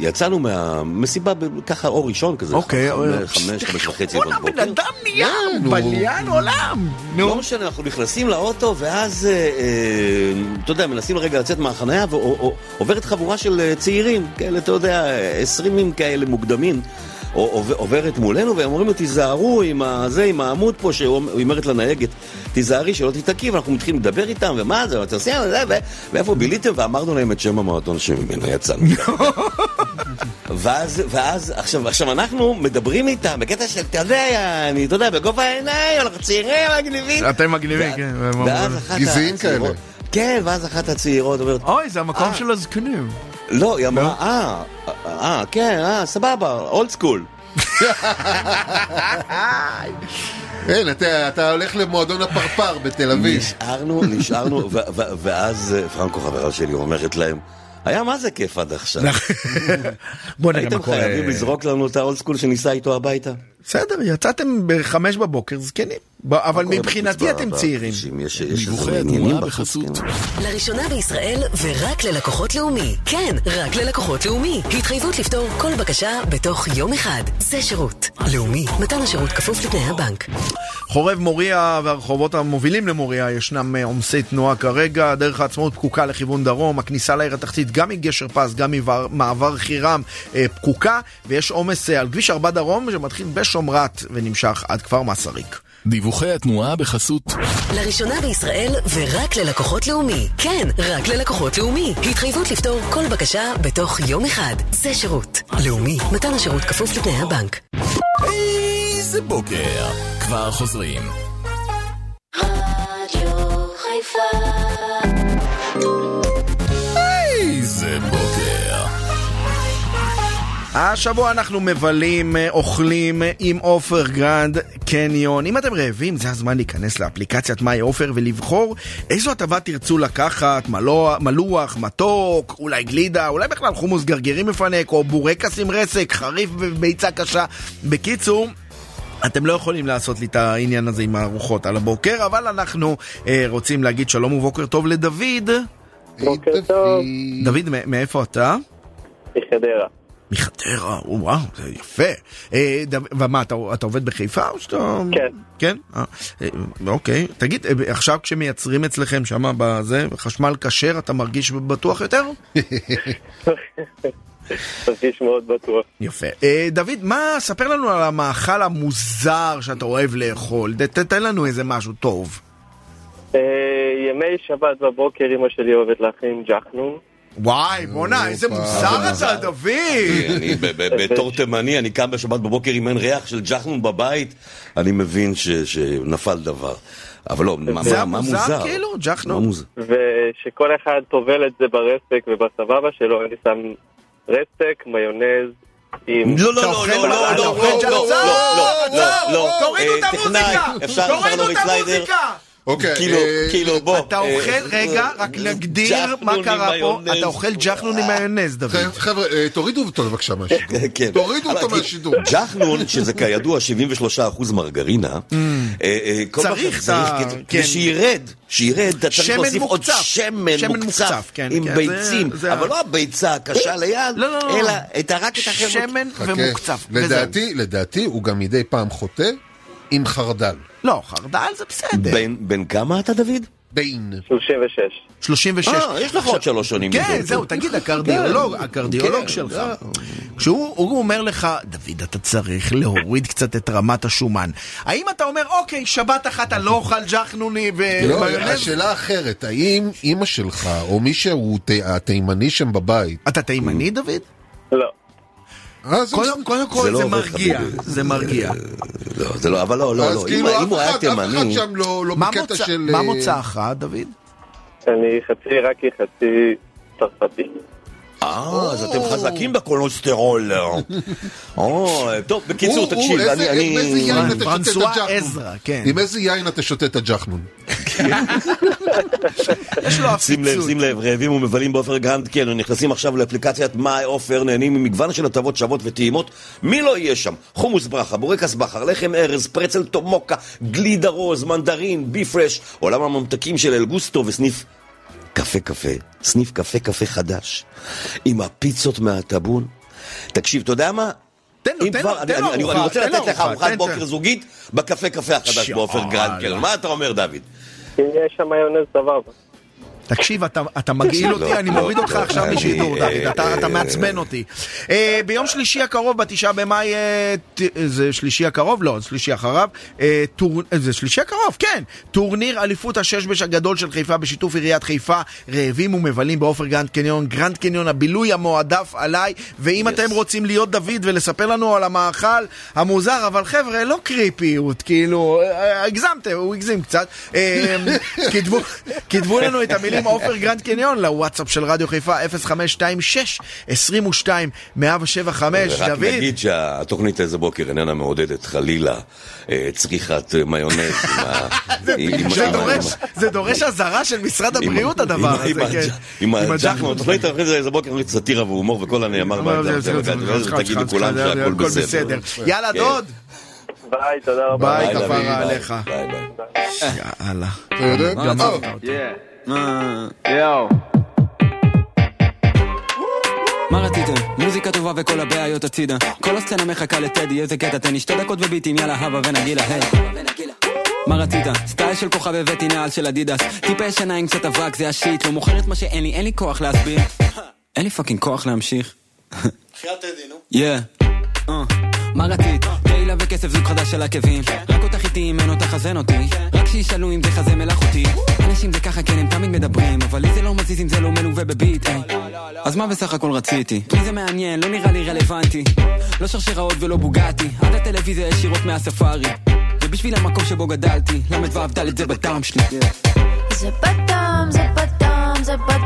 יצאנו מהמסיבה ככה אור ראשון כזה, אוקיי, חמש, חמש, וחצי בואנה, בן. אדם נהיה נו. בליין עולם. לא נו. משנה, אנחנו נכנסים לאוטו, ואז, אה, אה, אתה יודע, מנסים רגע לצאת מהחנייה, ועוברת חבורה של אה, צעירים, כאלה, אתה יודע, עשרימים כאלה מוקדמים. עוברת מולנו, והם אומרים לו, תיזהרו עם הזה, עם העמוד פה, שהיא אומרת לנהגת, תיזהרי שלא תיתקעי, ואנחנו מתחילים לדבר איתם, ומה זה, ואתה עושה, זה, ו- ואיפה ביליתם, ואמרנו להם את שם המועדון שממנו יצאנו. ואז, ואז, עכשיו, עכשיו אנחנו מדברים איתם בקטע של, אתה יודע, אני, אתה יודע, בגובה העיניים, אנחנו צעירים, מגניבים. אתם מגניבים, כן. ואז אחת הצעירות- כאלה. כן, ואז אחת הצעירות אומרת, אוי, זה המקום אה. של הזקנים. לא, היא אמרה, אה, אה, כן, אה, סבבה, אולד סקול. אין, אתה אתה הולך למועדון הפרפר בתל אביב. נשארנו, נשארנו, ואז פרנקו חברה שלי אומרת להם, היה מה זה כיף עד עכשיו. בוא נראה הייתם מה קורה. חייבים לזרוק לנו את האולד סקול שניסע איתו הביתה. בסדר, יצאתם בחמש בבוקר זקנים. אבל מבחינתי אתם צעירים. דיווחי איזה עניינים התנועה בחסות. לראשונה בישראל ורק ללקוחות לאומי. כן, רק ללקוחות לאומי. התחייבות לפתור כל בקשה בתוך יום אחד. זה שירות. לאומי, מתן השירות כפוף לתנאי הבנק. חורב מוריה והרחובות המובילים למוריה ישנם אה, עומסי תנועה כרגע, דרך העצמאות פקוקה לכיוון דרום, הכניסה לעיר התחתית גם מגשר פז, גם ממעבר חירם אה, פקוקה, ויש עומס אה, על כביש 4 דרום שמתחיל בשומרת ונמשך עד כפר מסריק. דיווחי התנועה בחסות. לראשונה בישראל ורק ללקוחות לאומי. כן, רק ללקוחות לאומי. התחייבות לפתור כל בקשה בתוך יום אחד. זה שירות. לאומי, מתן השירות כפוף לתנאי הבנק. איזה בוקר. כבר חוזרים. רדיו חיפה השבוע אנחנו מבלים, אה, אוכלים אה, עם עופר גרנד קניון. אם אתם רעבים, זה הזמן להיכנס לאפליקציית My עופר ולבחור איזו הטבה תרצו לקחת, מלוח, מלוח, מתוק, אולי גלידה, אולי בכלל חומוס גרגירים מפנק, או בורקס עם רסק, חריף וביצה קשה. בקיצור... אתם לא יכולים לעשות לי את העניין הזה עם הארוחות על הבוקר, אבל אנחנו אה, רוצים להגיד שלום ובוקר טוב לדוד. בוקר טוב. דוד. מאיפה אתה? מחדרה. מחדרה, וואו, זה יפה. אה, ומה, אתה, אתה עובד בחיפה או שאתה... כן. כן? אה, אה, אוקיי. תגיד, עכשיו כשמייצרים אצלכם שם בזה, חשמל כשר, אתה מרגיש בטוח יותר? מרגיש מאוד בטוח. יפה. דוד, מה, ספר לנו על המאכל המוזר שאתה אוהב לאכול. תתן לנו איזה משהו טוב. ימי שבת בבוקר אמא שלי אוהבת להכין ג'חנון. וואי, בואנה, איזה. מוזר אתה, דוד! אני ב- ב- בתור תימני, אני קם בשבת בבוקר אם אין ריח של ג'חנון בבית, אני מבין שנפל דבר. אבל לא, מה זה מה- מה המוזר, מוזר? כאילו, ג'חנון? מוזר? ושכל אחד טובל את זה ברסק ובסבבה שלו, אני שם רסק, מיונז, עם... לא, לא, לא, לא, לא, לא, אוכל לא, ג'חנון? לא, לא, עצור, לא, עצור, לא, תורידו את אה, המוזיקה! תורידו את? המוזיקה! אוקיי, כאילו, אה, כאילו, בוא. אתה אה, אוכל, רגע, רק נגדיר ג'חנון מה קרה פה. אתה אוכל ג'חנון עם מיונז, דוד. חבר'ה, אה, תורידו אותו בבקשה מהשידור. כן. תורידו אותו מהשידור. ג'חנון, שזה כידוע 73% מרגרינה, אה, אה, מה צריך שצריך את ה- כדי- כן. שירד, שירד, אתה צריך להוסיף עוד. שמן שמן מוקצף, מוקצף, כן, עם כן, ביצים, זה- זה אבל לא הביצה הקשה ליד, לא, לא, לא. אלא את רק את החבר'ה. שמן. ומוקצף. לדעתי, לדעתי, הוא גם מדי פעם חוטא עם חרדל. לא, חרדל זה בסדר. בן- בן כמה אתה, דוד? בין. 36. 36. אה, יש לך עוד שלוש שנים. כן. זהו, תגיד, הקרדיולוג, הקרדיולוג כן, שלך. כשהוא הוא אומר לך, דוד, אתה צריך להוריד קצת את רמת השומן. האם אתה אומר, אוקיי, שבת אחת אני לא אוכל ג'חנון לא, ומיונז? השאלה אחרת, האם אימא שלך, או מי שהוא התימני שם בבית, אתה תימני, דוד? לא. אז קודם כל לא זה עובד, מרגיע. זה מרגיע. לא, זה לא, אבל לא, לא, לא. כאילו אם- הוא היה אחד- אף אחד תימני... שם לא לא מה בקטע מוצא- של... מה אה, מוצאך, דוד? אני חצי עיראקי, חצי צרפתי. אה, אז אתם חזקים בקולוסטרול. או, טוב, בקיצור, תקשיב, אני... עם איזה יין אתה שותה את פרנסואה הג'חנון? עזרא, כן. עם איזה יין אתה שותה את הג'חנון? יש לו שים לב. שים לב, רעבים ומבלים בעופר גרנד קניון, נכנסים עכשיו לאפליקציית My עופר, נהנים ממגוון של הטבות שוות וטעימות, מי לא יהיה שם? חומוס ברכה, בורקס בכר, לחם ארז, פרצל טומוקה, גלידה רוז, מנדרין, בי פרש, עולם הממתקים אל גוסטו וסניף קפה קפה, סניף קפה קפה חדש, עם הפיצות מהטאבון. תקשיב, אתה יודע מה? תן לו, תן לו, אני- תן לו אני- אני ארוחה, רוצה לתת לך ארוחה, ארוחת בוקר. זוגית בקפה קפה החדש בעופר גרנד קניון. מה אתה אומר, דוד? אם יש שם מיונז סבבה. תקשיב, אתה, אתה מגעיל אותי, לא, אני לא, מוריד אותך לא, עכשיו משידור, אה, דוד, אתה, אתה אה, מעצבן אותי. אה, ביום שלישי הקרוב, בתשעה במאי, אה, זה שלישי הקרוב? לא, זה שלישי אחריו. אה, טור, אה, זה שלישי הקרוב, כן. טורניר אליפות הששבש הגדול של חיפה בשיתוף עיריית חיפה, רעבים ומבלים בעופר גרנד קניון, גרנד קניון הבילוי המועדף עליי, ואם Yes. אתם רוצים להיות דוד ולספר לנו על המאכל המוזר, אבל חבר'ה, לא creepyות, כאילו, אה, הגזמתם, הוא הגזים קצת. אה, כתבו לנו את המילים עופר גרנד קניון לוואטסאפ של רדיו חיפה 0526 22 175 רק דוד. נגיד שהתוכנית איזה בוקר איננה מעודדת חלילה אה, צריכת מיונז זה דורש- זה דורש אזהרה של משרד הבריאות הדבר הזה, עם כן. הג'- עם עם הג'חנון, תוכנית אחרי זה איזה בוקר סאטירה והומור וכל הנאמר באדם, תגיד לכולם שהכל בסדר. יאללה כן. דוד, ביי, תודה רבה. ביי כפרה עליך. ביי, ביי. יאללה. אתה יודע? גמרת אותי. יואו. מה רציתם? מוזיקה טובה וכל הבעיות הצידה. כל הסצנה מחכה לטדי, איזה קטע? תן לי שתי דקות וביטים, יאללה הבה ונגילה, היי. מה רצית? סטייל של כוכב הבאתי נעל של אדידס. טיפה ישנה עם קצת אבק, זה ה shit. לא מוכרת מה שאין לי, אין לי כוח להסביר. אין לי fucking כוח להמשיך. יא אה, מה רצית? תהילה וכסף זוג חדש של עקבים רק אותך איתי אם אין אותך אז אין אותי רק שישאלו אם זה חזה מלאכותי אנשים זה ככה כן הם תמיד מדברים אבל לי זה לא מזיז אם זה לא מלווה בביט היי. אז מה בסך הכל רציתי? מי זה מעניין? לא נראה לי רלוונטי לא שרשראות ולא בוגטי עד הטלוויזיה ישירות מהספארי ובשביל המקום שבו גדלתי ל"ו ד' זה בדם שלי זה בדם, זה בדם, זה בדם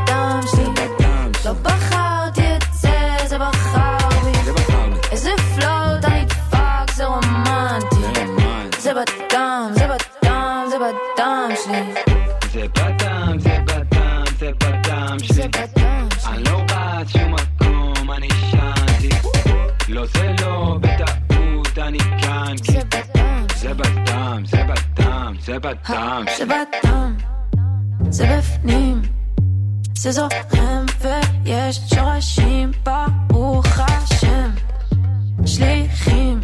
בדם זה בפנים, זה זורם ויש שורשים, ברוך השם. שליחים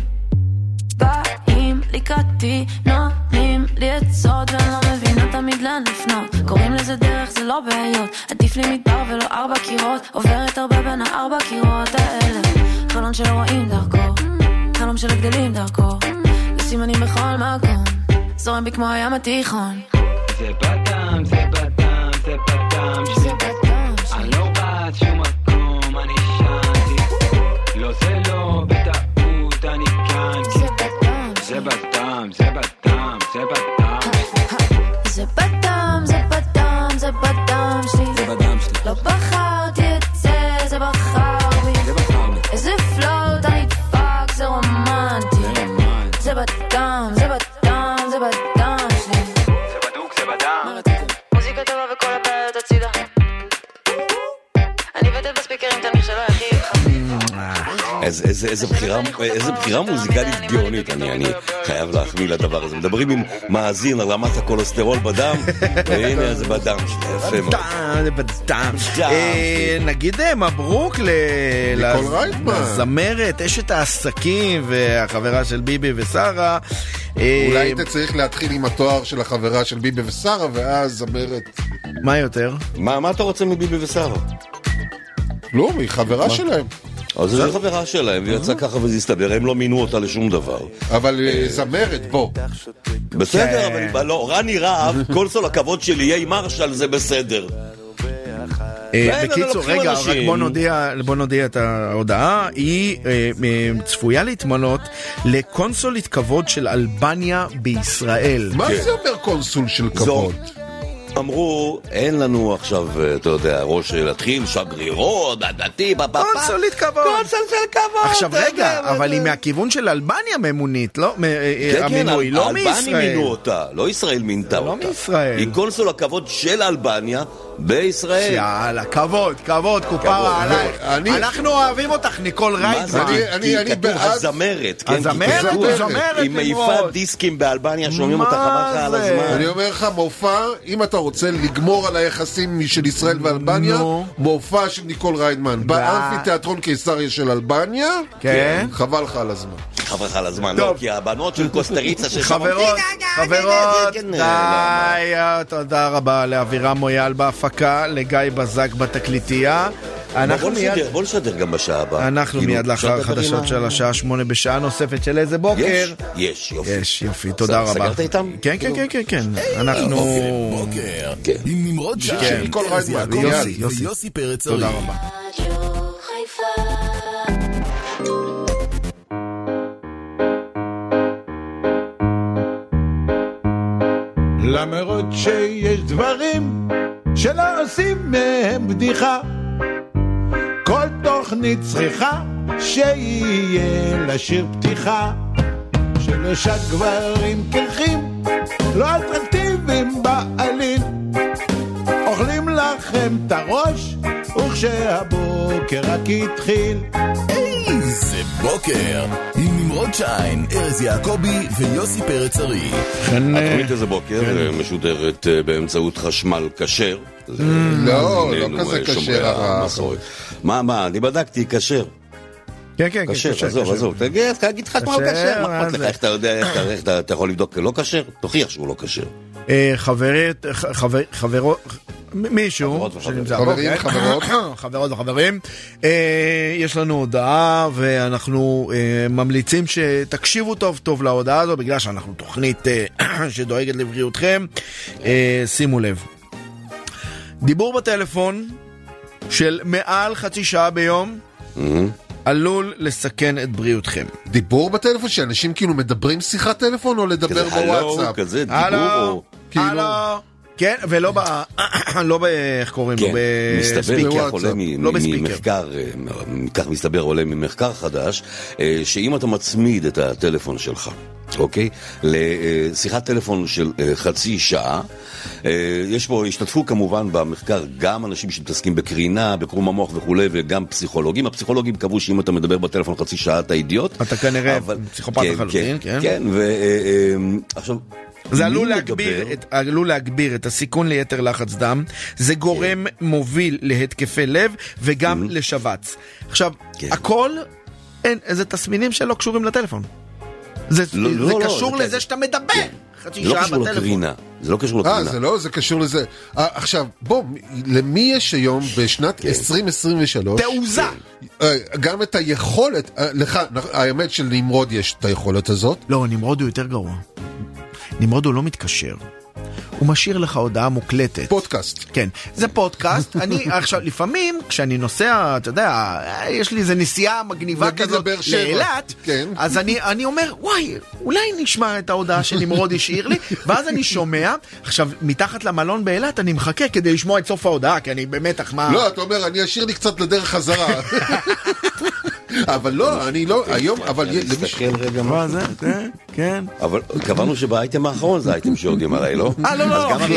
באים לקראתי, נותנים לי עצות ואני לא מבינה תמיד לאן לפנות. קוראים לזה דרך, זה לא בעיות. עדיף לי מדבר ולא ארבע קירות, עוברת הרבה בין הארבע קירות האלה. חלון שלא רואים דרכו, חלום של הגדלים דרכו. יש סימנים בכל מקום, זורם בי כמו הים התיכון. איזה- בחירה- איזה בחירה מוזיקלית גאונית, אני אני חייב להחמיא לדבר הזה. מדברים עם מאזין על רמת הכולסטרול בדם, והנה זה בדם שלי, יפה מאוד. בדם. אה, נגיד אה, מברוק. לזמרת, אשת העסקים והחברה של ביבי ושרה. אה, אולי היית צריך להתחיל עם התואר של החברה של ביבי ושרה, ואז זמרת... מה יותר? מה מה אתה רוצה מביבי ושרה? לא, היא חברה שלהם. אז זו חברה שלהם, והיא יצאה ככה וזה הסתבר, הם לא מינו אותה לשום דבר. אבל אה, זמרת, בוא. בסדר, כן. אבל לא, רני רהב, קונסול הכבוד של איי מרשל זה בסדר. אה, לא, לא, בקיצור, לוקחים רגע, רק. בוא נודיע, בוא נודיע את ההודעה. היא אה, צפויה להתמנות לקונסולית כבוד של אלבניה בישראל. מה כן. זה אומר קונסול של כבוד? אמרו, אין לנו עכשיו, אה, אתה יודע, ראש להתחיל, שגרירות, דתי, בפאפה. קונסולית כבוד. קונסול של כבוד. עכשיו רגע, אבל? היא מהכיוון של אלבניה ממונית, לא? אה, כן, כן, לא מישראל. מינו אותה, לא ישראל מינתה לא אותה. מישראל. היא קונסול הכבוד של אלבניה בישראל. יאללה, כבוד, כבוד, כפרה עלייך. אנחנו אוהבים אותך, ניקול מה זה? רייטמן. אני- כי- אני- כי אני כתוב בעד- הזמרת, כן? כי הזמרת, כתוב, הזמרת, היא מעיפה נמרוד. דיסקים באלבניה, שומעים אותה מה חבל לך על? הזמן. אני אומר לך, מופע, אם אתה רוצה לגמור על היחסים של ישראל ואלבניה. מופע של ניקול ריידמן באמפי תיאטרון קיסריה של אלבניה, כן. חבל לך על הזמן. חבל לך על הזמן, טוב. לא, כי הבנות של קוסטריצה ששמות... חברות, חברות, כן, די, לא, אה, תודה רבה לאבירם מויאל בהפקה, לגיא בזק בתקליטייה. אנחנו בוא מיד... נשדר, בוא נשדר גם בשעה הבאה. אנחנו כאילו, מיד לאחר החדשות של השעה שמונה בשעה נוספת של איזה בוקר. יש, יש, יופי. יש, יופי, תודה רבה. סגרת איתם? כן, כן, כן, כן, כן. אנחנו... בוקר, כן. עם נמרוד כן. שער, ניקול ארז ריידמן, יעקבי יוסי, יוסי. ויוסי פרץ תודה. רבה. למרות שיש דברים שלא עושים מהם בדיחה. כל תוכנית צריכה שיהיה לה שיר פתיחה. שלושה גברים קרחים, לא אטרקטיביים בעליל. אוכלים לכם את הראש, וכשהבוקר רק התחיל. זה בוקר, עם נמרוד שיין, ארז יעקבי ויוסי פרץ ארי. כן, אה, התוכנית איזה בוקר אה, משודרת אה, באמצעות חשמל כשר. לא, לא כזה אה, כשר. מה, מה, אני בדקתי כשר. כן, כן, כן, כשר, כשר, עזוב. עזוב. תגיד, תגיד חשמל כשר, כשר, מה מה אכפת לך? איך אתה יודע, איך אתה- איך אתה אתה יכול לבדוק לא כשר? תוכיח שהוא לא כשר. אה, חברת, ח- חבר- חברו, מישהו חברות וחברים. שנמצא חברים, פה? חברות. חברות וחברים, אה, יש לנו הודעה ואנחנו אה, ממליצים שתקשיבו טוב טוב להודעה הזו בגלל שאנחנו תוכנית אה, שדואגת לבריאותכם. אה, שימו לב, דיבור בטלפון של מעל חצי שעה ביום עלול לסכן את בריאותכם. דיבור בטלפון שאנשים כאילו מדברים שיחת טלפון או לדבר כזה הלו, בוואטסאפ? כזה דיבור או... כאילו- כן, ולא ב... לא ב... איך קוראים לו? כן, מסתבר. כך בוואטסאפ. עולה לא. ממחקר, אה, כך מסתבר עולה ממחקר חדש, אה, שאם אתה מצמיד את הטלפון שלך, אוקיי? לשיחת טלפון של אה, חצי שעה, יש פה, השתתפו כמובן במחקר גם אנשים שמתעסקים בקרינה, בקרום המוח וכולי, וגם פסיכולוגים. הפסיכולוגים קבעו שאם אתה מדבר בטלפון חצי שעה אתה אידיוט. אתה כנראה אבל- פסיכופת כן, לחלוטין, כן. כן, ועכשיו... זה עלול להגביר? את, עלול להגביר את הסיכון ליתר לחץ דם, זה גורם מוביל להתקפי לב וגם לשבץ. עכשיו, כן. הכל, אין, איזה תסמינים שלא קשורים לטלפון. זה, לא, זה לא, לא, קשור זה- לזה שאתה מדבר חצי זה לא קשור. לקרינה. זה לא קשור אה, לקרינה. זה לא, זה קשור לזה. אה, עכשיו, בוא, למי יש היום בשנת כן. 2023 תעוזה. אה, גם את היכולת, אה, לך, האמת שלנמרוד יש את היכולת הזאת, לא, נמרוד הוא יותר גרוע. נמרוד הוא לא מתקשר. הוא משאיר לך הודעה מוקלטת. פודקאסט. כן, זה פודקאסט, אני עכשיו, לפעמים כשאני נוסע, אתה יודע, יש לי איזה נסיעה מגניבה כזאת. לאילת, כן. אז אני, אני אומר, וואי, אולי נשמע את ההודעה שנמרוד השאיר לי, ואז אני שומע, עכשיו, מתחת למלון באילת אני מחכה כדי לשמוע את סוף ההודעה, כי אני במתח מה... לא, אתה אומר, אני אשאיר לי קצת לדרך חזרה. אבל לא, אני לא, היום, אבל. תסתכל רגע מה זה? כן, כן. אבל קבענו שבאייטם האחרון זה האייטם שיורדים עליי, לא? אה, לא, לא, גם אחי,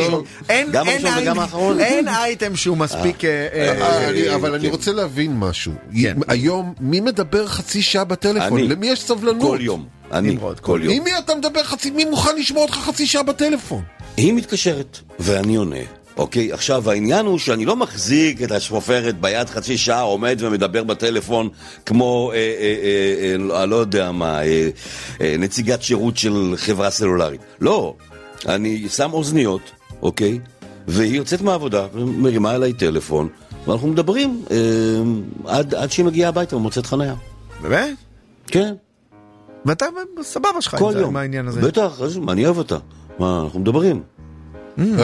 גם אין, הראשון וגם האחרון? אין אייטם שהוא מספיק... אה, אה, אה, אבל כן. אני רוצה להבין משהו. כן. היום, מי מדבר חצי שעה בטלפון? למי יש סבלנות? כל יום. אני, כל יום. עם מי אתה מדבר חצי, מי מוכן לשמוע אותך חצי שעה בטלפון? היא מתקשרת, ואני עונה. אוקיי, עכשיו העניין הוא שאני לא מחזיק את השפופרת ביד חצי שעה, עומד ומדבר בטלפון כמו, אה, אה, אה, אה, לא יודע מה, אה, אה, נציגת שירות של חברה סלולרית. לא, אני שם אוזניות, אוקיי, והיא יוצאת מהעבודה, מרימה אליי טלפון, ואנחנו מדברים אה, עד, עד שהיא מגיעה הביתה ומוצאת חניה. באמת? כן, ואתה סבבה שלך עם זה, העניין הזה. בטח, אני אוהב אותה. מה, אנחנו מדברים.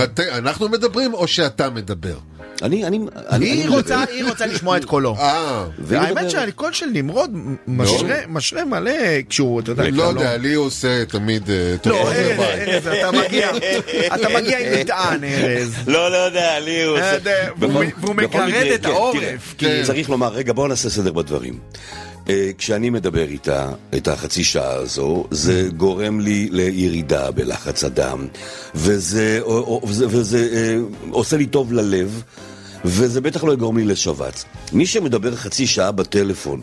את- אנחנו מדברים או שאתה מדבר? אני, אני, אני, היא אני רוצה. היא רוצה לשמוע את קולו. אה, והיא האמת מדברת. שהקול של נמרוד משרה, משרה מלא כשהוא, אתה יודע, לא כשהוא יודע, לי הוא עושה תמיד אה, טוב. לא, זה ארז. ארז, אתה מגיע, אתה מגיע עם מטען, ארז. לא, לא יודע, לי הוא עושה... והוא- מגרד את כן, העורף, כי- צריך לומר, רגע, בואו נעשה סדר בדברים. אה, כשאני מדבר איתה, את החצי שעה הזו, זה גורם לי לירידה בלחץ הדם, וזה, וזה, וזה אה, עושה לי טוב ללב, וזה בטח לא יגרום לי לשבץ. מי שמדבר חצי שעה בטלפון,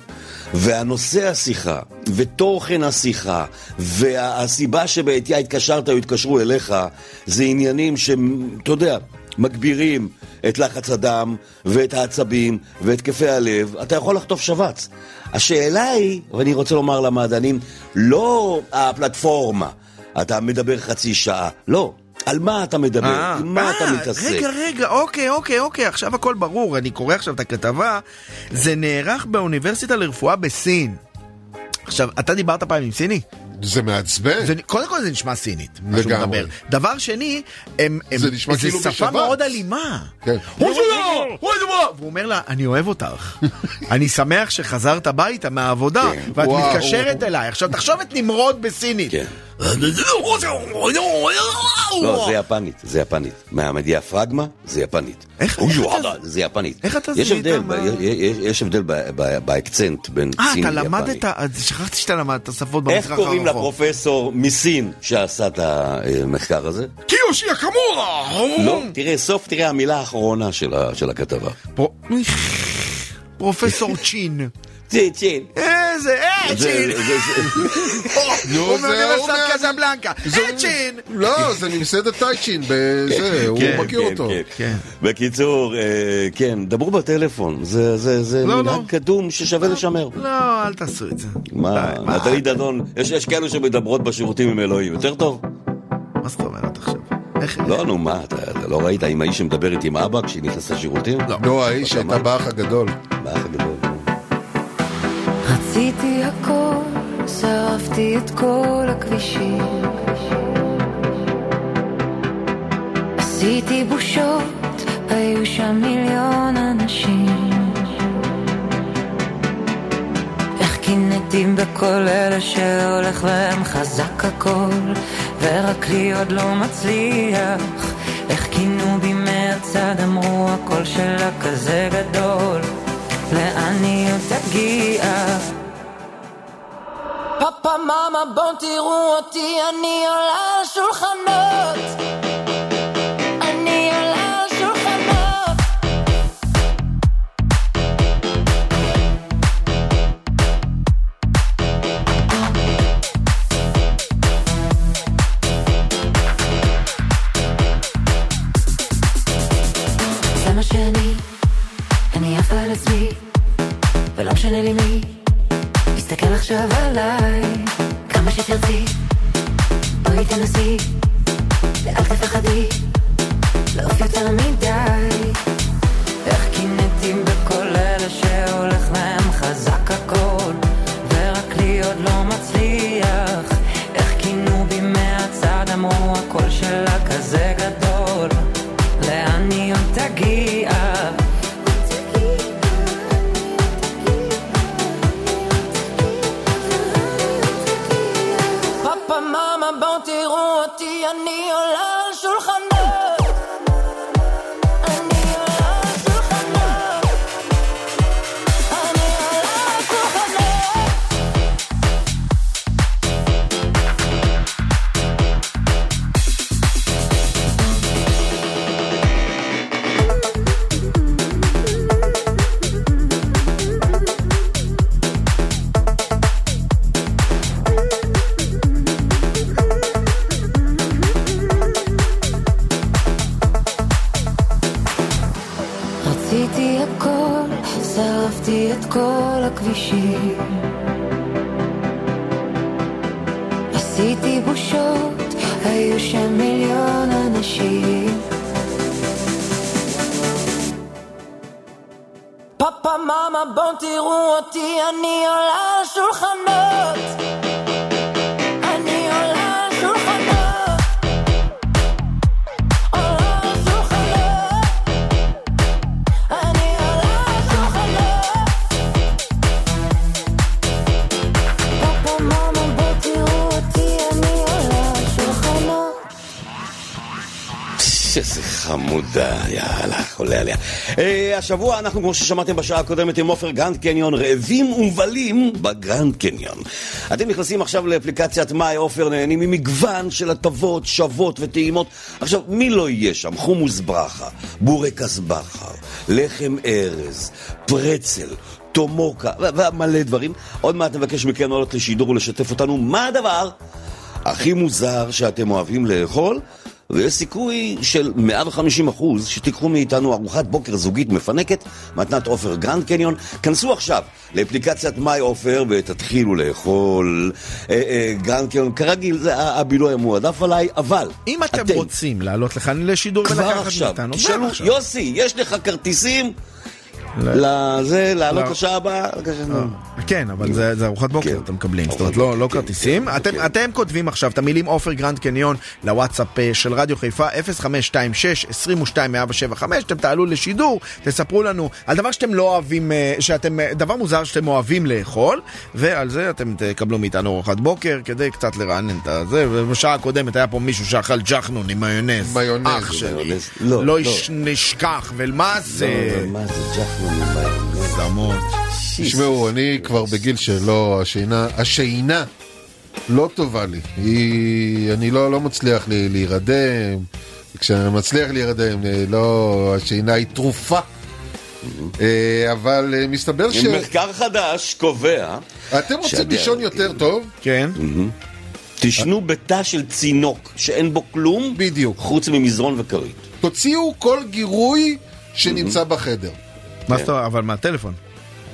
והנושא השיחה, ותוכן השיחה, והסיבה שבעטייה התקשרת או התקשרו אליך, זה עניינים שאתה יודע, מגבירים את לחץ הדם, ואת העצבים, והתקפי הלב, אתה יכול לחטוף שבץ. השאלה היא, ואני רוצה לומר למעדנים, לא הפלטפורמה, אתה מדבר חצי שעה, לא. על מה אתה מדבר? אה, עם מה אתה אה, מתעסק? רגע, רגע, אוקיי, אוקיי, אוקיי, עכשיו הכל ברור. אני קורא עכשיו את הכתבה. זה נערך באוניברסיטה לרפואה בסין. עכשיו, אתה דיברת פעם עם סיני? זה מעצבן. זה, קודם כל זה נשמע סינית, מה שהוא. מדבר. דבר שני, הם, הם, זה נשמע כאילו שפה בשבת. מאוד אלימה. כן. והוא אומר לה, אני אוהב אותך. אני שמח שחזרת הביתה מהעבודה, כן. ואת. מתקשרת אליי. עכשיו, תחשוב את נמרוד בסינית. לא, זה יפנית, זה יפנית. מהדיאפרגמה זה יפנית. איך- איך אתה- זה יפנית. איך אתה יש זיהית יש- הבדל באקצנט בין אה, סין אתה ליפני. למדת, אז שכחתי שאתה למדת שפות איך במזרח הרחוק. קוראים לפרופסור מסין שעשה את המחקר הזה? קיושי אקמורה! לא, תראה, סוף תראה המילה האחרונה של הכתבה. פרו- פרופסור צ'ין. צ'ין, צ'ין. איזה, זה- צ'ין! זה- זה- נו, הוא זה מאוניברסיטת הוא מה- קזבלנקה. זה- אה! לא, זה ממסעדת טייצ'ין, בזה, הוא כן, מכיר כן, אותו. כן. כן. בקיצור, אה, כן, דברו בטלפון, זה- זה זה לא, מנהג לא. קדום ששווה לשמר. לא, אל תעשו את זה. מה, נטלי דדון, יש יש כאלו שמדברות בשירותים עם אלוהים, יותר טוב? מה זאת אומרת עכשיו? איך... לא, נו, מה, אתה לא ראית עם האיש שמדברת עם אבא כשהיא נכנסת לשירותים? לא. האיש שהייתה באח הגדול. באח הגדול. רציתי הכל, שרפתי את כל הכבישים. עשיתי בושות, היו שם מיליון אנשים. איך קינאתי בכל אלה שהולך להם חזק הכל, ורק לי עוד לא מצליח. איך כינו בי מהצד, אמרו הקול שלה כזה גדול, לאן היא עוד תגיע? פאפה מאמה בואו תראו אותי, אני עולה על שולחנות. אני עולה על שולחנות. זה מה שאני, על עצמי, ולא משנה לי מי. תסתכל עכשיו עליי, כמה שתרצי, בואי תנסי, השבוע אנחנו, כמו ששמעתם בשעה הקודמת, עם עופר גרנד קניון, רעבים ומבלים בגרנד קניון. אתם נכנסים עכשיו לאפליקציית My עופר, נהנים ממגוון של הטבות, שוות וטעימות. עכשיו, מי לא יהיה שם? חומוס ברכה, בורקס בכר, לחם ארז, פרצל. טומוקה, ומלא דברים. עוד מעט נבקש מכם לעלות לשידור ולשתף אותנו מה הדבר הכי מוזר שאתם אוהבים לאכול, ויש סיכוי של 150 אחוז שתיקחו מאיתנו ארוחת בוקר זוגית מפנקת, מתנת עופר גרנד קניון. כנסו עכשיו לאפליקציית My עופר ותתחילו לאכול אה, אה, גרנד קניון. כרגיל, זה הבילוי המועדף עליי, אבל אם אתם רוצים לעלות לכאן לשידור ולקחת מאיתנו, כבר תשאלו, עכשיו. יוסי, יש לך כרטיסים? לזה, לעלות לשעה הבאה? בבקשה, נו. כן, אבל זה זה ארוחת בוקר אתם מקבלים, זאת אומרת לא לא כרטיסים. אתם- אתם כותבים עכשיו את המילים עופר גרנד קניון לוואטסאפ אה, של רדיו חיפה 0526-22175, אתם תעלו לשידור, תספרו לנו על דבר שאתם לא אוהבים, אה, שאתם, אה, דבר מוזר שאתם אוהבים לאכול, ועל זה אתם תקבלו מאיתנו ארוחת בוקר כדי קצת לרענן את הזה, ובשעה הקודמת היה פה מישהו שאכל ג'חנון עם מיונז, מיונז, אח שלי. לא, לא לא. נשכח, ומה זה? לא, מה זה ג'חנון עם מיונז? זמות. תשמעו, אני כבר בגיל שלא, השינה, השינה לא טובה לי. היא, אני לא, לא מצליח לי, להירדם. כשאני מצליח להירדם, אה, לא, השינה היא תרופה. אה, אבל אה, מסתבר ש... מחקר חדש קובע... אתם רוצים לישון יותר טוב? כן. תישנו בתא של צינוק שאין בו כלום, בדיוק. חוץ ממזרון וכרית. תוציאו כל גירוי שנמצא בחדר. מה זאת אומרת? אבל מהטלפון.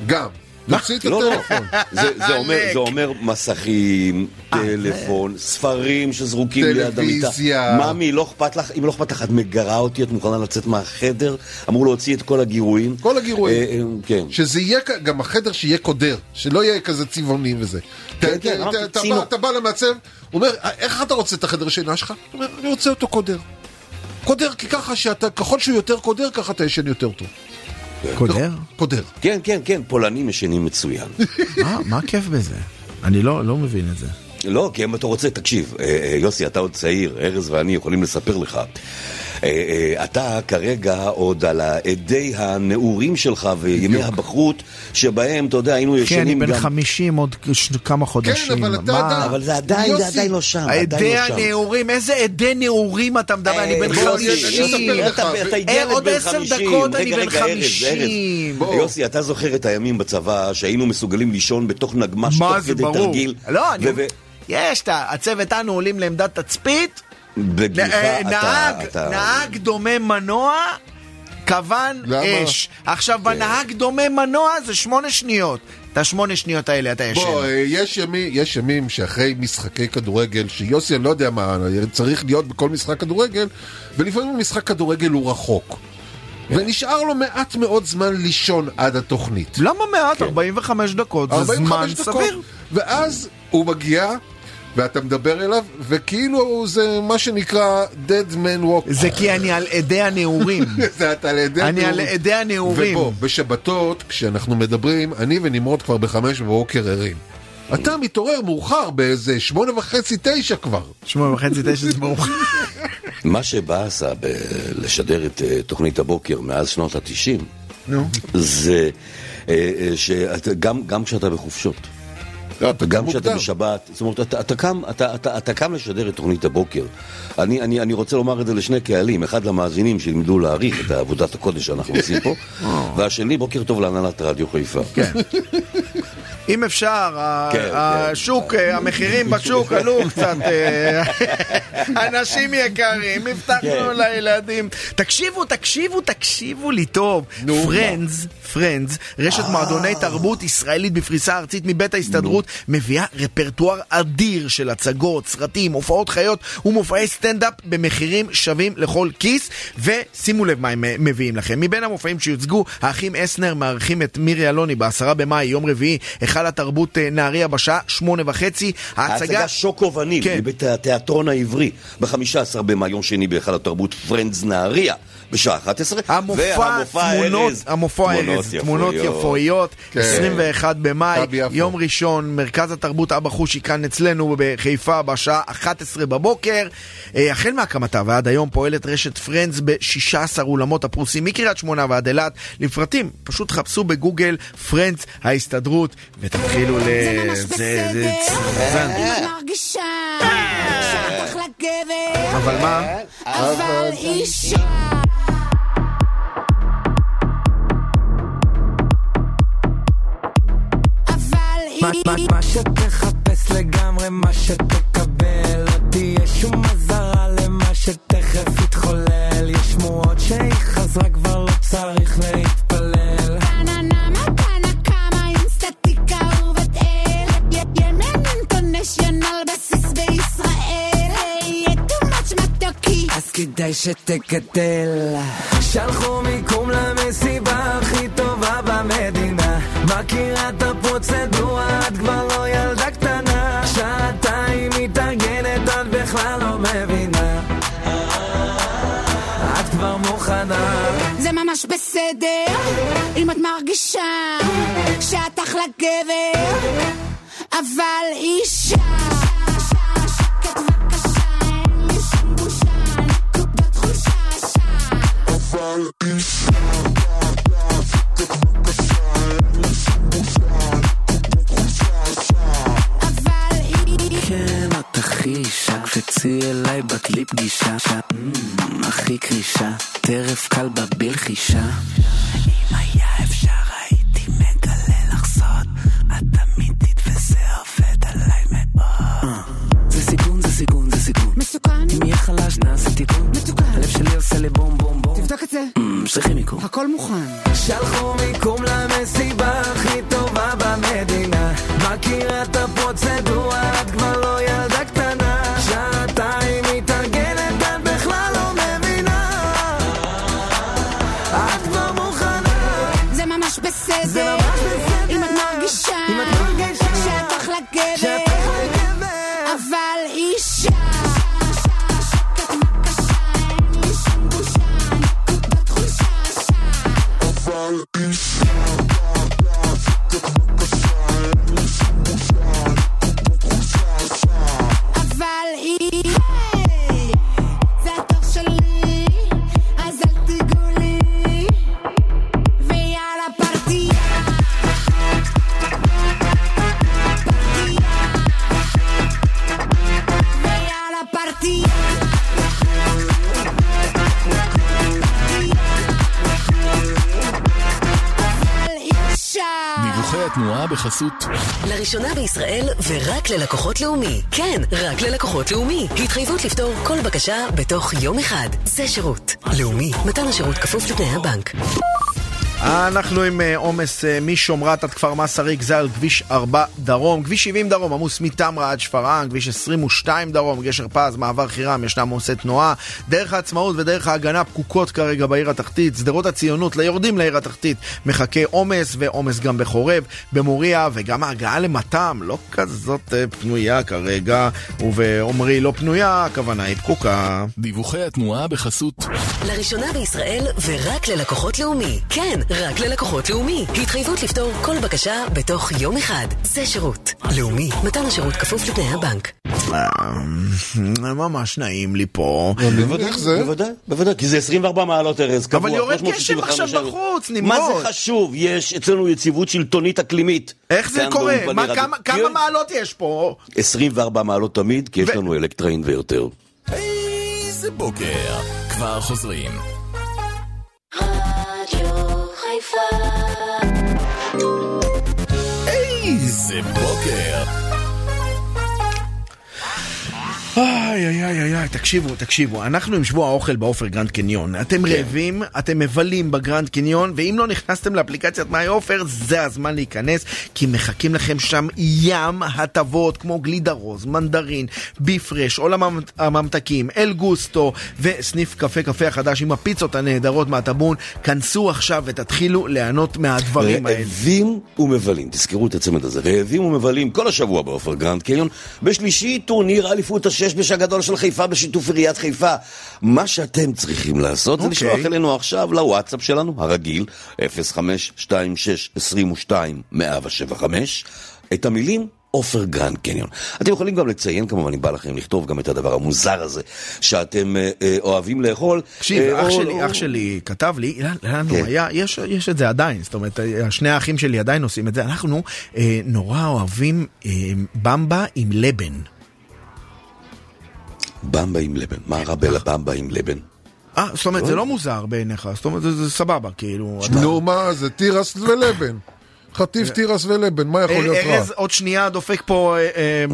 גם. תוציא את לא, לא. הטלפון. זה, זה, אומר, זה אומר מסכים, טלפון, ספרים שזרוקים ליד המיטה. טלוויזיה. ממי, לא אכפת לך, אם לא אכפת לך, את מגרה אותי, את מוכנה לצאת מהחדר? אמור להוציא את כל הגירויים. כל הגירויים. אה, אה, כן. שזה יהיה, גם החדר שיהיה קודר, שלא יהיה כזה צבעוני וזה. אתה- כן. בא- אתה בא למעצב, הוא אומר, איך אתה רוצה את החדר שינה שלך? הוא אומר, אני רוצה אותו קודר. קודר, כי ככה שאתה, ככל שהוא יותר קודר, ככה אתה ישן יותר טוב. קודר? קודר. כן, כן, כן, פולנים ישנים מצוין. מה- מה הכיף בזה? אני לא לא מבין את זה. לא, כי אם אתה רוצה, תקשיב, אה, אה, יוסי, אתה עוד צעיר, ארז ואני יכולים לספר לך. אה, אה, אתה כרגע עוד על האדי הנעורים שלך וימי הבחרות, שבהם, אתה יודע, היינו כן, אני ישנים בן גם... 50 עוד כמה חודשים. אבל אתה? עדיין- אבל זה עדיין, זה עדיין לא שם, עדי לא. הנעורים, איזה עדי נעורים אתה מדבר? אני בן אה, יוסי, 50. אני אספר לך. אתה- אתה אה, ילד עוד בן עשר 50. דקות אני בן רגע, ארז, 50. ארז. יוסי, אתה זוכר את הימים בצבא שהיינו מסוגלים לישון בתוך נגמש מה תוך זה כדי ברור? תרגיל? לא, אני... יש, הצוות אנו עולים לעמדת תצפית, בגילך אה, אתה... נהג, אתה- נהג דומה מנוע, כוון למה? אש. עכשיו, כן. בנהג דומה מנוע זה שמונה שניות. את השמונה שניות האלה אתה ישן. בוא, אה, יש ימים, יש ימים שאחרי משחקי כדורגל, שיוסי, אני לא יודע מה, צריך להיות בכל משחק כדורגל, ולפעמים משחק כדורגל הוא רחוק. ונשאר לו מעט מאוד זמן לישון עד התוכנית. למה מעט? 45 דקות זה זמן 45 דקות. סביר. ואז הוא מגיע, ואתה מדבר אליו, וכאילו זה מה שנקרא dead man walk. זה כי אני על עדי הנעורים. זה אתה על ידי אני על הנעורים. עדי הנעורים. ובוא, בשבתות, כשאנחנו מדברים, אני ונמרוד כבר בחמש בבוקר ערים. אתה מתעורר מאוחר באיזה שמונה וחצי, תשע כבר. שמונה וחצי, תשע זה ברור. מה שבאסה לשדר את אה, תוכנית הבוקר מאז שנות התשעים. זה אה, אה, שגם גם כשאתה בחופשות, אתה גם קם כשאתה מוקדם. בשבת, זאת אומרת, אתה, אתה, קם, אתה, אתה, אתה קם לשדר את תוכנית הבוקר. אני, אני, אני רוצה לומר את זה לשני קהלים, אחד למאזינים שילמדו להעריך את עבודת הקודש שאנחנו עושים פה, והשני, בוקר טוב להנהלת רדיו חיפה. כן. אם אפשר, ה- כן, השוק, אה, המחירים בשוק עלו קצת. אה, אנשים יקרים, הבטחנו כן. לילדים. תקשיבו, תקשיבו, תקשיבו לי טוב. פרנדס, פרנדס, רשת מועדוני תרבות ישראלית בפריסה ארצית מבית ההסתדרות, מביאה רפרטואר אדיר של הצגות, סרטים, הופעות חיות ומופעי סטנדאפ במחירים שווים לכל כיס. ושימו לב מה הם אה, מביאים לכם. מבין המופעים שיוצגו, האחים אסנר מארחים את מירי אלוני בעשרה במאי, יום רביעי, בהיכל התרבות אה, נהריה בשעה שמונה וחצי. ההצגה שוקו וניל, כן. מבית התיאטרון העברי, ב-15 במאי, יום שני בהיכל התרבות פרנדס נהריה, בשעה 11. המופע, והמופע תמונות, ארז. המופע ארז, תמונות יפואיות, כן. 21 במאי. יום ראשון, מרכז התרבות אבא חושי כאן אצלנו בחיפה בשעה 11 בבוקר. אה, החל מהקמתה ועד היום פועלת רשת פרנדס ב-16 אולמות הפרוסים מקריית שמונה ועד אילת. לפרטים, פשוט חפשו בגוגל פרנדס ההסתדרות ותתחילו ל... ממש זה- בסדר. זה- זה- אם את מרגישה שאת אחלה גבר, אבל מה? אבל אישה. מה- שתחפש לגמרי מה שתקבל. לא תהיה שום אזהרה למה שתכף יתחולל. יש שמועות שהיא חזרה כבר לא צריך להתפלל. אז כדאי שתגדל. שלחו מיקום למסיבה הכי טובה במדינה. מכירה את הפרוצדורה בסדר אם את מרגישה שאת אחלה גבר אבל אישה אין לי קפצי אליי בת לי פגישה. אמ, הכי קרישה, טרף קל בבלחישה. אם היה אפשר הייתי מגלה לך סוד, את אמיתית וזה עובד עליי מאוד. זה סיכון, זה סיכון, זה סיכון. מסוכן, אם יהיה חלש נעשה תיקון. מתוקן. הלב שלי עושה לי בום בום בום. תבדוק את זה, אמ, צריכים מיקום. הכל מוכן שלחו מיקום למסיבה הכי טובה במדינה מכירה את הפרוצדורה, את כבר לא ילדה לאומי. כן, רק ללקוחות לאומי. התחייבות לפתור כל בקשה בתוך יום אחד. זה שירות. לאומי, מתן השירות כפוף לתנאי הבנק. אנחנו עם אה, עומס אה, משומרת עד כפר מסריק, זה על כביש 4 דרום, כביש 70 דרום, עמוס מתמרה עד שפרעם, כביש 22 דרום, גשר פז, מעבר חירם, ישנם עומסי תנועה, דרך העצמאות ודרך ההגנה פקוקות כרגע בעיר התחתית, שדרות הציונות ליורדים לעיר התחתית, מחכה עומס ועומס גם בחורב, במוריה, וגם ההגעה למתם לא כזאת אה, פנויה כרגע, ובעומרי לא פנויה, הכוונה היא פקוקה. דיווחי התנועה בחסות לראשונה בישראל ורק ללקוחות לאומי. כן, רק ללקוחות לאומי. התחייבות לפתור כל בקשה בתוך יום אחד. זה שירות. לאומי, מתן השירות כפוף לתנאי הבנק. אה, ממש נעים לי פה. איך זה? בוודאי, בוודאי, כי זה 24 מעלות ארז קבוע. אבל יורד 365 גשם עכשיו. בחוץ, מה נמרוד. זה חשוב? יש אצלנו יציבות שלטונית אקלימית. איך זה קורה? מה. כמה, מעלות יש פה? 24 מעלות תמיד, כי יש לנו אלקטרה אינוורטר. איזה בוקר. כבר חוזרים. איזה בוקר. איי, איי, איי, איי, תקשיבו, תקשיבו, אנחנו עם שבוע האוכל בעופר גרנד קניון. אתם רעבים, אתם מבלים בגרנד קניון, ואם לא נכנסתם לאפליקציית My עופר, זה הזמן להיכנס, כי מחכים לכם שם ים הטבות, כמו גלידה רוז, מנדרין, ביפרש, עולם המ- הממתקים, אל גוסטו, וסניף קפה קפה החדש עם הפיצות הנהדרות מהטבון. כנסו עכשיו ותתחילו ליהנות מהדברים האלה. רעבים ומבלים, תזכרו את הצמד הזה, רעבים ומבלים כל השבוע בעופר גרנד קניון. בשלישי, טורניר אליפות השש הגדול של חיפה בשיתוף עיריית חיפה. מה שאתם צריכים לעשות זה אוקיי. לשלוח אלינו עכשיו לוואטסאפ שלנו, הרגיל, 0526-22-175, את המילים עופר גרנד קניון. אתם יכולים גם לציין, כמובן, אם בא לכם לכתוב גם את הדבר המוזר הזה שאתם אה, אה, אוהבים לאכול. תקשיב, אה, אח או- שלי, או- אח שלי כתב לי, לנו כן. היה, יש, יש את זה עדיין, זאת אומרת, שני האחים שלי עדיין עושים את זה, אנחנו אה, נורא אוהבים אה, במבה עם לבן. במבה עם לבן. מה רע בלבמבה עם לבן? אה, זאת אומרת, זה לא מוזר בעיניך, זאת אומרת, זה, סבבה, כאילו... נו מה, זה תירס ולבן. חטיף תירס ולבן, מה יכול להיות רע? ארז עוד שנייה דופק פה אה, אה,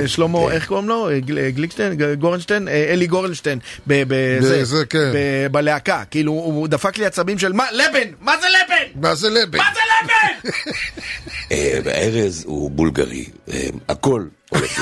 אה, שלמה, איך קוראים לו? אה, גל- גליקשטיין? גורנשטיין? אה, אלי גורנשטיין. בזה, כן. בלהקה. כאילו, הוא דפק לי עצבים של מה? לבן! מה זה לבן? מה זה לבן? מה זה לבן? אה, ארז הוא בולגרי, אה, הכל הולך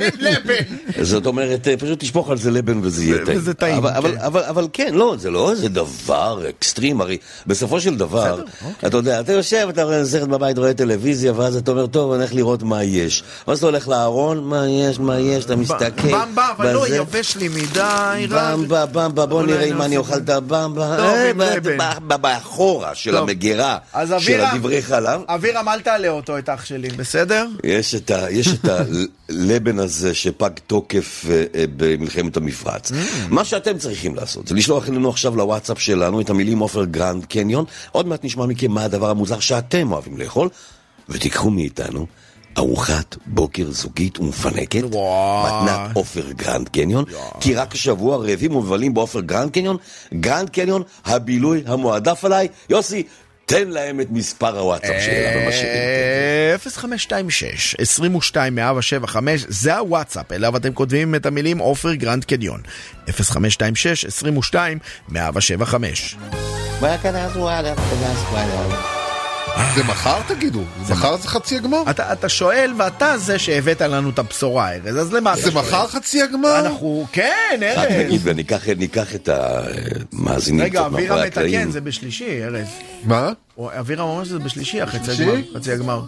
עם לבן. זאת אומרת, אה, פשוט תשפוך על זה לבן וזה יהיה טעים. וזה טעים, אבל, כן. אבל, אבל כן, לא, זה לא איזה דבר אקסטרים, הרי בסופו של דבר, אוקיי. אתה יודע, אתה יושב, אתה רואה סרט בבית, רואה טלוויזיה, ואז אתה אומר, טוב, אני הולך לראות מה יש. ואז אתה הולך לארון, מה יש, מה יש, אתה מסתכל. במבה, אבל לא. יבש לי מדי. במבה, במבה, בוא נראה אם אני אוכל את הבמבה. אה, באחורה של. המגירה של הדברי חלב. אבירם, אל תעלה אותו, את אח שלי, בסדר? יש את, ה, הלבן הזה שפג תוקף אה, אה, במלחמת המפרץ. מה שאתם צריכים לעשות זה לשלוח אלינו עכשיו לוואטסאפ שלנו את המילים עופר גרנד קניון. עוד מעט נשמע מכם מה הדבר המוזר שאתם אוהבים לאכול, ותיקחו מאיתנו ארוחת בוקר זוגית ומפנקת, מתנת עופר גרנד קניון, כי רק השבוע רעבים ומבלים בעופר גרנד קניון, גרנד קניון, הבילוי המועדף עליי. יוסי, תן להם את מספר הוואטסאפ שלנו. אה, 0526 22 175 זה הוואטסאפ, אליו אתם כותבים את המילים עופר גרנד קניון. 0526 22 175 זה מחר תגידו? מחר זה חצי הגמר? אתה, אתה שואל ואתה זה שהבאת לנו את הבשורה, ארז, אז למה אתה זה? מחר חצי הגמר? אנחנו, כן, רק ארז. נגיד וניקח ניקח את המאזינים רגע, אבירם מתקן. זה בשלישי, ארז. מה? או- אבירם אומר שזה בשלישי. חצי הגמר.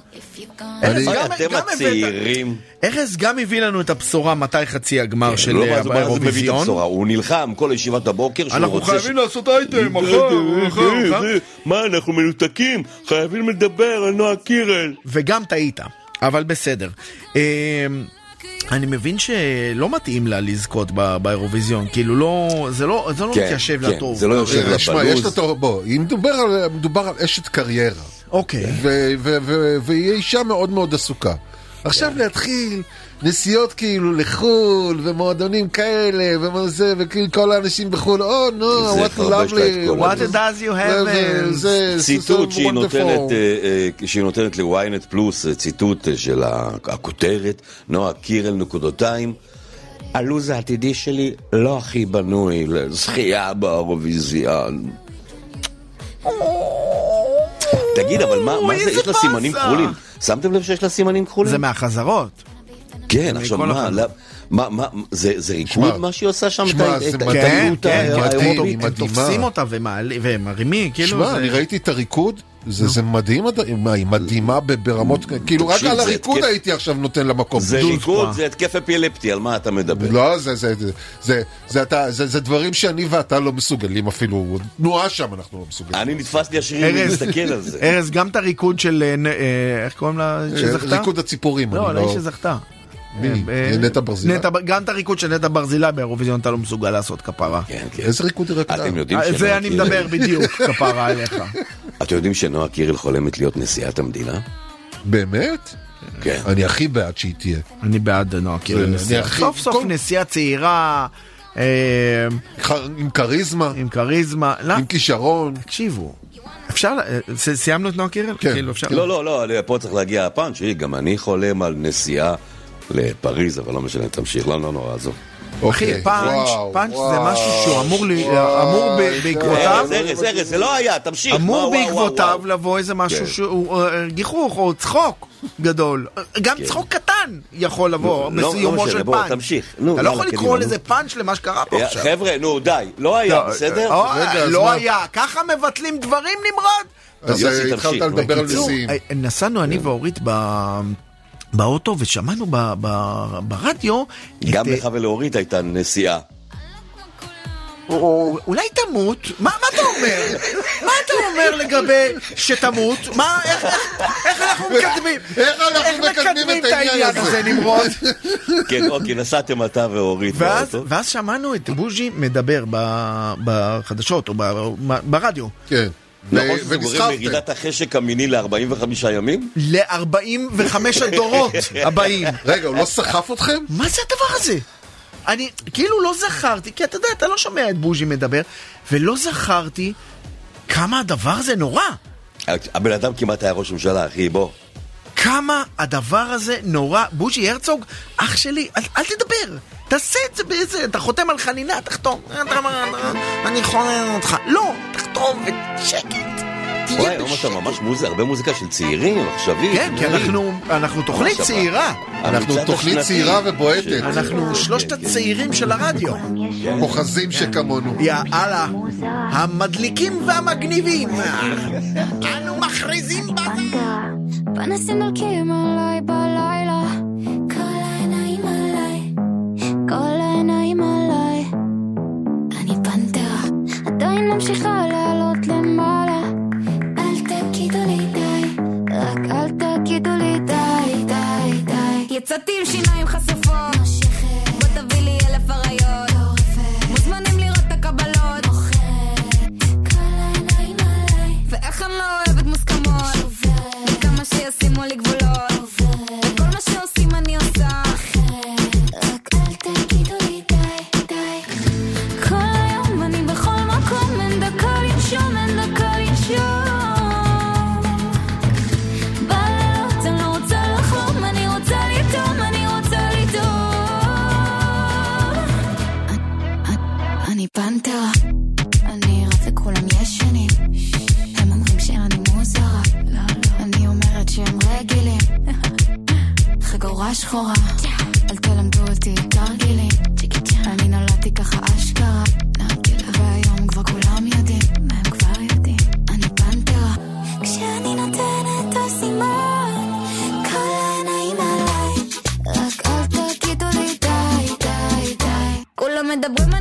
אתם הצעירים. ארז גם הביא לנו את הבשורה מתי חצי הגמר של לא, אה, זה- זה האירוויזיון. הבשורה? הוא נלחם כל ישיבת הבוקר שהוא אנחנו. חייבים לעשות אייטם, מחר. מה, אנחנו מנותקים? חייבים לדבר על נועה קירל. וגם טעית, אבל בסדר. אני מבין שלא מתאים לה לזכות באירוויזיון, כאילו לא, זה לא, זה לא כן, מתיישב כן, לה טוב. זה לא יושב לה שמע, יש תור, בוא, אם מדובר על, מדובר על אשת קריירה, אוקיי. והיא אישה מאוד מאוד עסוקה. עכשיו להתחיל נסיעות כאילו לחו"ל, ומועדונים כאלה, ומה זה, וכאילו כל האנשים בחו"ל, או נו, זה what lovely, what הזה. does you have, זה- uh, זה- ציטוט שהיא. נותנת, אה, אה, שהיא נותנת ל-ynet פלוס, אה, ציטוט אה, של הכותרת, נועה קירל נקודותיים. הלו"ז העתידי שלי לא הכי בנוי לזכייה באירוויזיון. תגיד, אבל מה, מה זה, יש לה סימנים. כחולים? שמתם לב שיש לה סימנים כחולים? זה מהחזרות. כן, עכשיו מה. לא- מה, מה, זה זה שמע, ריקוד מה שהיא עושה שם? שמע, את זה את מדהים, ההתעללות כן, האירופית? הם. תופסים אותה ומרימים, כאילו... שמע, זה- אני ראיתי את הריקוד, זה זה מדהים, היא מדהימה ברמות, כאילו רק על זה הריקוד הייתי עכשיו נותן לה מקום. זה ריקוד. זה התקף אפילפטי, על מה אתה מדבר? לא, זה, זה, זה, זה, זה, אתה- זה, זה דברים שאני ואתה לא מסוגלים אפילו, תנועה שם אנחנו לא מסוגלים. אני נתפס לי השירים ארז, להסתכל על זה. ארז, גם את הריקוד של... אה, אה, איך קוראים לה שזכתה? ריקוד הציפורים, לא, אני לא, לא... היא שזכתה. מי? אה, נטע ברזילי? גם את הריקוד של נטע ברזילי באירוויזיון אתה לא מסוגל לעשות כפרה. כן, כן. איזה ריקוד היא רקדה? אתם יודעים שנועה זה אני קירל- מדבר בדיוק, כפרה עליך. אתם יודעים שנועה קירל חולמת להיות נשיאת המדינה? באמת? כן. אני הכי בעד שהיא תהיה. אני בעד נועה קירל נשיאה. סוף סוף כל- נשיאה צעירה, אה, עם כריזמה, עם כריזמה. לא, עם כישרון. תקשיבו, אפשר, אה, סיימנו את נועה קירל? כן. כאילו, אפשר- לא, לא, לא, פה צריך להגיע הפאנץ', גם אני חולם על נשיאה לפריז, אבל לא משנה, תמשיך, לא, לא נורא, עזוב. אחי, פאנץ', פאנץ' זה משהו שהוא אמור לי- אמור ב- בעקבותיו, ארז, ארז, ארז, זה לא היה, תמשיך. אמור בעקבותיו. לבוא איזה משהו כן. שהוא אה, גיחוך או צחוק גדול. גם צחוק קטן יכול לבוא כן. לא- לא בסיומו משנה, של פאנץ'. תמשיך. אתה לא יכול לקרוא. לזה פאנץ' למה שקרה פה אה, עכשיו. חבר'ה, נו, די, לא היה, לא, בסדר? אה, לא? היה, ככה מבטלים דברים נמרוד? אז אה, התחלת לדבר על נשיאים. אה, נסענו אני ואורית ב- באוטו ושמענו ב- ב- ברדיו גם את, אה, לך ולאורית הייתה נסיעה. או- אולי תמות? מה מה אתה אומר? מה אתה אומר לגבי שתמות? מה, איך- איך- איך אנחנו מקדמים? איך אנחנו מקדמים את העניין הזה? נמרוד? כן, אוקיי, נסעתם אתה ואורית ואז, באוטו. ואז שמענו את בוז'י מדבר ב- בחדשות או ב- ברדיו כן. נכון ו- שזה גורם ונסחפתם. לירידת החשק המיני ל-45 ימים? ל-45 הדורות הבאים. רגע, הוא לא סחף אתכם? מה זה הדבר הזה? אני כאילו לא זכרתי, כי אתה יודע, אתה לא שומע את בוז'י מדבר, ולא זכרתי כמה הדבר הזה נורא. הבן אדם כמעט היה ראש ממשלה, אחי, בוא. כמה הדבר הזה נורא. בוז'י הרצוג, אח שלי, אל, אל תדבר. תעשה את זה באיזה, אתה חותם על חנינה, תחתום. אני חונן אותך. לא, תחתום בשקט. וואי, היום אתה. ממש מוזיקה, הרבה מוזיקה של צעירים, עכשווית. כן, כי אנחנו, אנחנו תוכנית צעירה. אנחנו תוכנית. צעירה ובועטת. אנחנו שלושת הצעירים של הרדיו. אוחזים שכמונו. יאללה, המדליקים והמגניבים. אנו מכריזים בזה. פנסים דולקים עליי בלילה, כל העיניים עליי, כל העיניים עליי. אני פנתרה, עדיין ממשיכה לעלות למעלה. יצאתי עם שיניים חשופות. בוא תביא לי אלף אריות. מוזמנים לראות את הקבלות. ואיך אני לא אוהבת מוסכמות. וכמה שישימו לי גבולות שהם רגילים. חגורה שחורה, אל תלמדו אותי תרגילים. אני נולדתי ככה אשכרה, והיום כבר כולם יודעים, מה הם כבר יודעים. אני פנתרה, כשאני נותנת הסימן, כל מדברים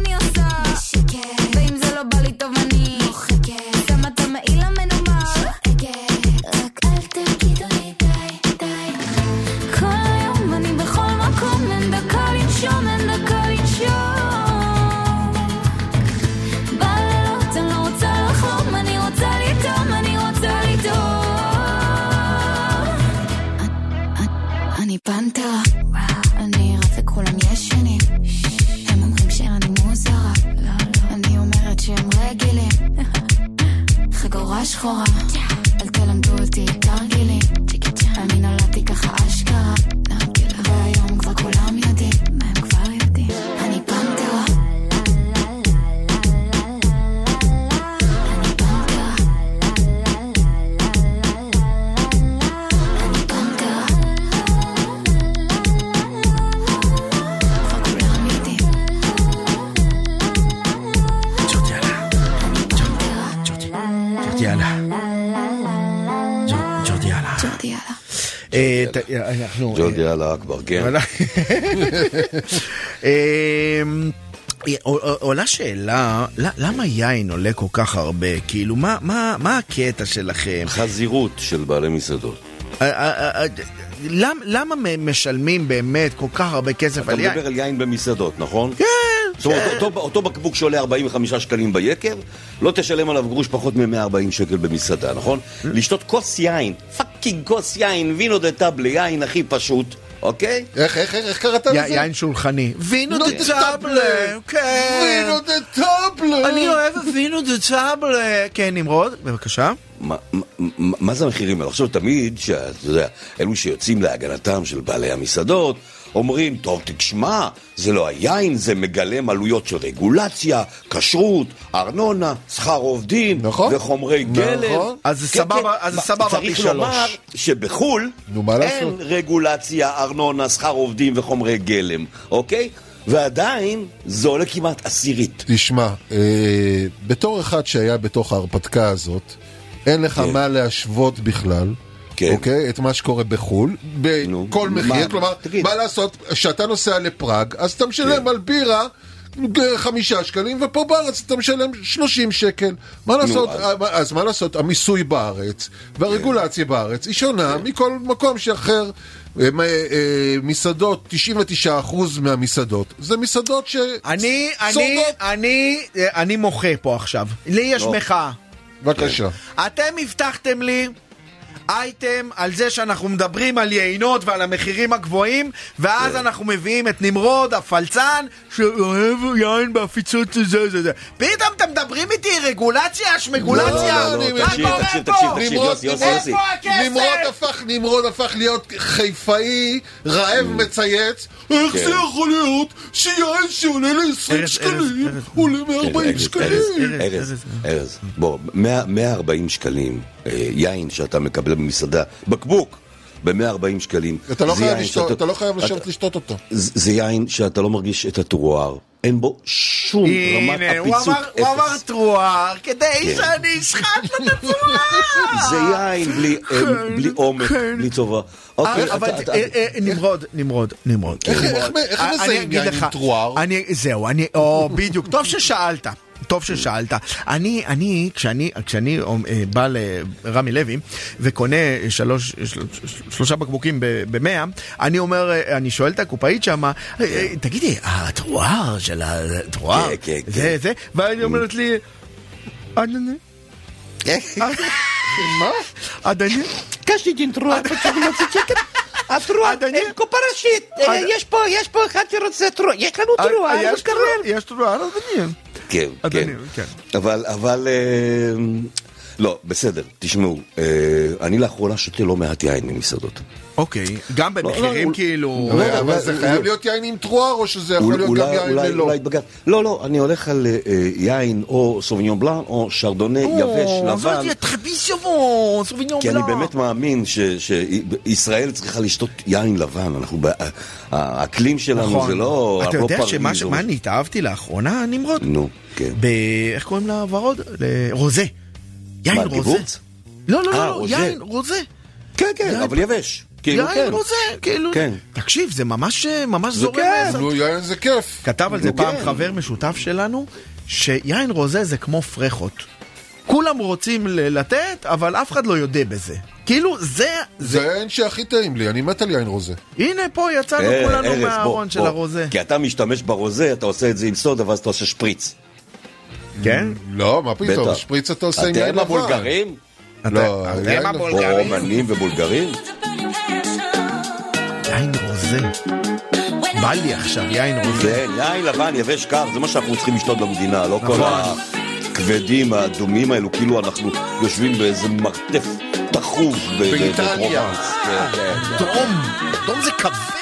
פנתרה, אני רץ לכולם ישנים. הם אומרים שאני מוזרה, אני אומרת שהם רגילים. חגורה שחורה, אל תלמדו אותי תרגילים. ג'ורדי אללה אכבר, כן. עולה- שאלה, למה יין עולה כל כך הרבה? כאילו, מה- מה מה הקטע שלכם? חזירות של בעלי מסעדות. אה, אה, אה, למ- למה משלמים באמת כל כך הרבה כסף אתה על יין? מדבר על יין במסעדות, נכון? כן, זאת אומרת, אותו- אותו בקבוק שעולה 45 שקלים ביקב, לא תשלם עליו גרוש פחות מ-140 שקל במסעדה, נכון? לשתות כוס יין, fucking כוס יין, vino da tavola, יין הכי פשוט, אוקיי? איך, איך, איך קראת לזה? יין שולחני. וינו נו, דה טאבלה. כן. וינו דה טאבלה. אני אוהב וינו דה טאבלה. כן, נמרוד, בבקשה. מה, מה, מה זה המחירים האלה? עכשיו תמיד, שאתה יודע, אלו שיוצאים להגנתם של בעלי המסעדות, אומרים, טוב, תשמע, זה לא היין, זה מגלם עלויות של רגולציה, כשרות, ארנונה, שכר עובדים, נכון. וחומרי גלם. נכון. אז זה כן, סבבה- כן. אז זה סבבה פי צריך שלוש. לומר שבחו"ל אין לעשות? רגולציה, ארנונה, שכר עובדים וחומרי גלם, אוקיי? ועדיין זה עולה כמעט עשירית. תשמע, אה, בתור אחד שהיה בתוך ההרפתקה הזאת, אין לך כן. מה להשוות בכלל. כן. אוקיי? את מה שקורה בחו"ל, נו, בכל מה? מחיר, כלומר, תגיד. מה לעשות, כשאתה נוסע לפראג, אז אתה משלם כן. על בירה אה, חמישה שקלים, ופה בארץ אתה משלם 30 שקל. מה לעשות, אז- אה, אז מה לעשות, המיסוי בארץ, והרגולציה בארץ היא שונה כן. מכל מקום שאחר. אה, מסעדות, 99% מהמסעדות, זה מסעדות ש... אני, אני. אני, אני מוחה פה עכשיו. לי יש לא. מחאה. בבקשה. אתם הבטחתם לי אייטם על זה שאנחנו מדברים על יינות ועל המחירים הגבוהים ואז אנחנו מביאים את נמרוד, הפלצן, שאוהב יין בעפיצות זה זה זה. פתאום אתם מדברים איתי רגולציה, שמגולציה? לא, לא, לא, מה תקשיב, קורה תקשיב, פה? תקשיב, תקשיב, נמרוד, יוסי, יוסי, נמרוד, יוסי. איפה הכסף? נמרוד הפך, נמרוד הפך להיות חיפאי, רעב מצייץ, איך כן. זה יכול להיות שיין שעולה ל-20 ארז, שקלים. עולה כן, 140 ארז, שקלים? ארז, ארז, ארז, בוא, 100 140 שקלים, יין שאתה מקבל במסעדה, בקבוק, ב-140 שקלים. אתה לא חייב לשתות, שאתה- אתה לא חייב לשבת אתה- לשתות אותו. זה זה יין שאתה לא מרגיש את הטרואר, אין בו שום רמת הנה, הוא אמר- הוא אמר אפס. טרואר כדי כן. שאני אשחט לו את הצורה. זה יין בלי אה, בלי עומק, כן. בלי טובה. אוקיי, אה, אבל אתה- אתה- אה, אה, נמרוד, נמרוד, נמרוד. איך- אה, מזהים יין עם טרואר? אני, זהו, אני, או, בדיוק, טוב ששאלת. טוב ששאלת. אני, אני, כשאני, כשאני אה, בא לרמי לוי וקונה שלוש, של, שלושה בקבוקים במאה, אני אומר, אה, אני שואל את הקופאית שמה, אה, תגידי, הטרואר של הטרואר, כן, כן, זה, כן. זה, והיא אומרת לי, אדוני, מה? אדוני, קשתי דין טרואר ב-18 שקל. התרועה, אה, קופרשית, אה, יש פה יש פה אחד שרוצה תרועה, יש לנו תרועה, אה, יש תרועה, אדוני. כן, כן. כן. אבל, אבל... לא, בסדר, תשמעו, אה, אני לאחרונה שותה לא מעט יין ממסעדות. אוקיי, גם במחירים לא, כאילו... אבל- לא, אבל לא, זה לא. חייב להיות יין עם טרואר, או שזה יכול להיות אולי, גם יין אולי, ללא? לא, לא, אני הולך על אה, אה, יין או סוביניון בלאן או שרדונה יבש, לבן. כי אני. באמת מאמין שישראל צריכה לשתות יין לבן, אנחנו, ב- האקלים שלנו נכון. זה לא... אתה לא יודע שמה. אני התאהבתי לאחרונה, נמרוד? נו, כן. ב... איך קוראים לה ורוד? רוזה. יין רוזה. גיבוץ? לא, לא, אה, לא, לא. יין רוזה. כן, כן, אבל יבש. כאילו, כן. יין רוזה, כאילו. כן. תקשיב, זה ממש ממש זה זורם. כן. לזה. נו, יין זה כיף. כתב על זה פעם כן. חבר משותף שלנו, שיין רוזה זה כמו פרחות. כולם רוצים לתת, אבל אף אחד לא יודה בזה. כאילו, זה... זה היין שהכי טעים לי, אני מת על יין רוזה. הנה, פה יצאנו אה, כולנו מהארון של. הרוזה. כי אתה משתמש ברוזה, אתה עושה את זה עם סודה, ואז אתה עושה שפריץ. כן? לא, מה פתאום. שפריץ אתה עושה עם יין אתם לבן. הבולגרים? לא, אתם. הבולגרים. רומנים ובולגרים? יין רוזה. בא לי עכשיו יין רוזה. כן, יין לבן, יבש קר, זה מה שאנחנו צריכים לשתות במדינה, לא כל נכון. הכבדים, האדומים האלו, כאילו אנחנו יושבים באיזה מרתף תחוב באיטליה. כן, כן, כן. דום, דום זה כבד.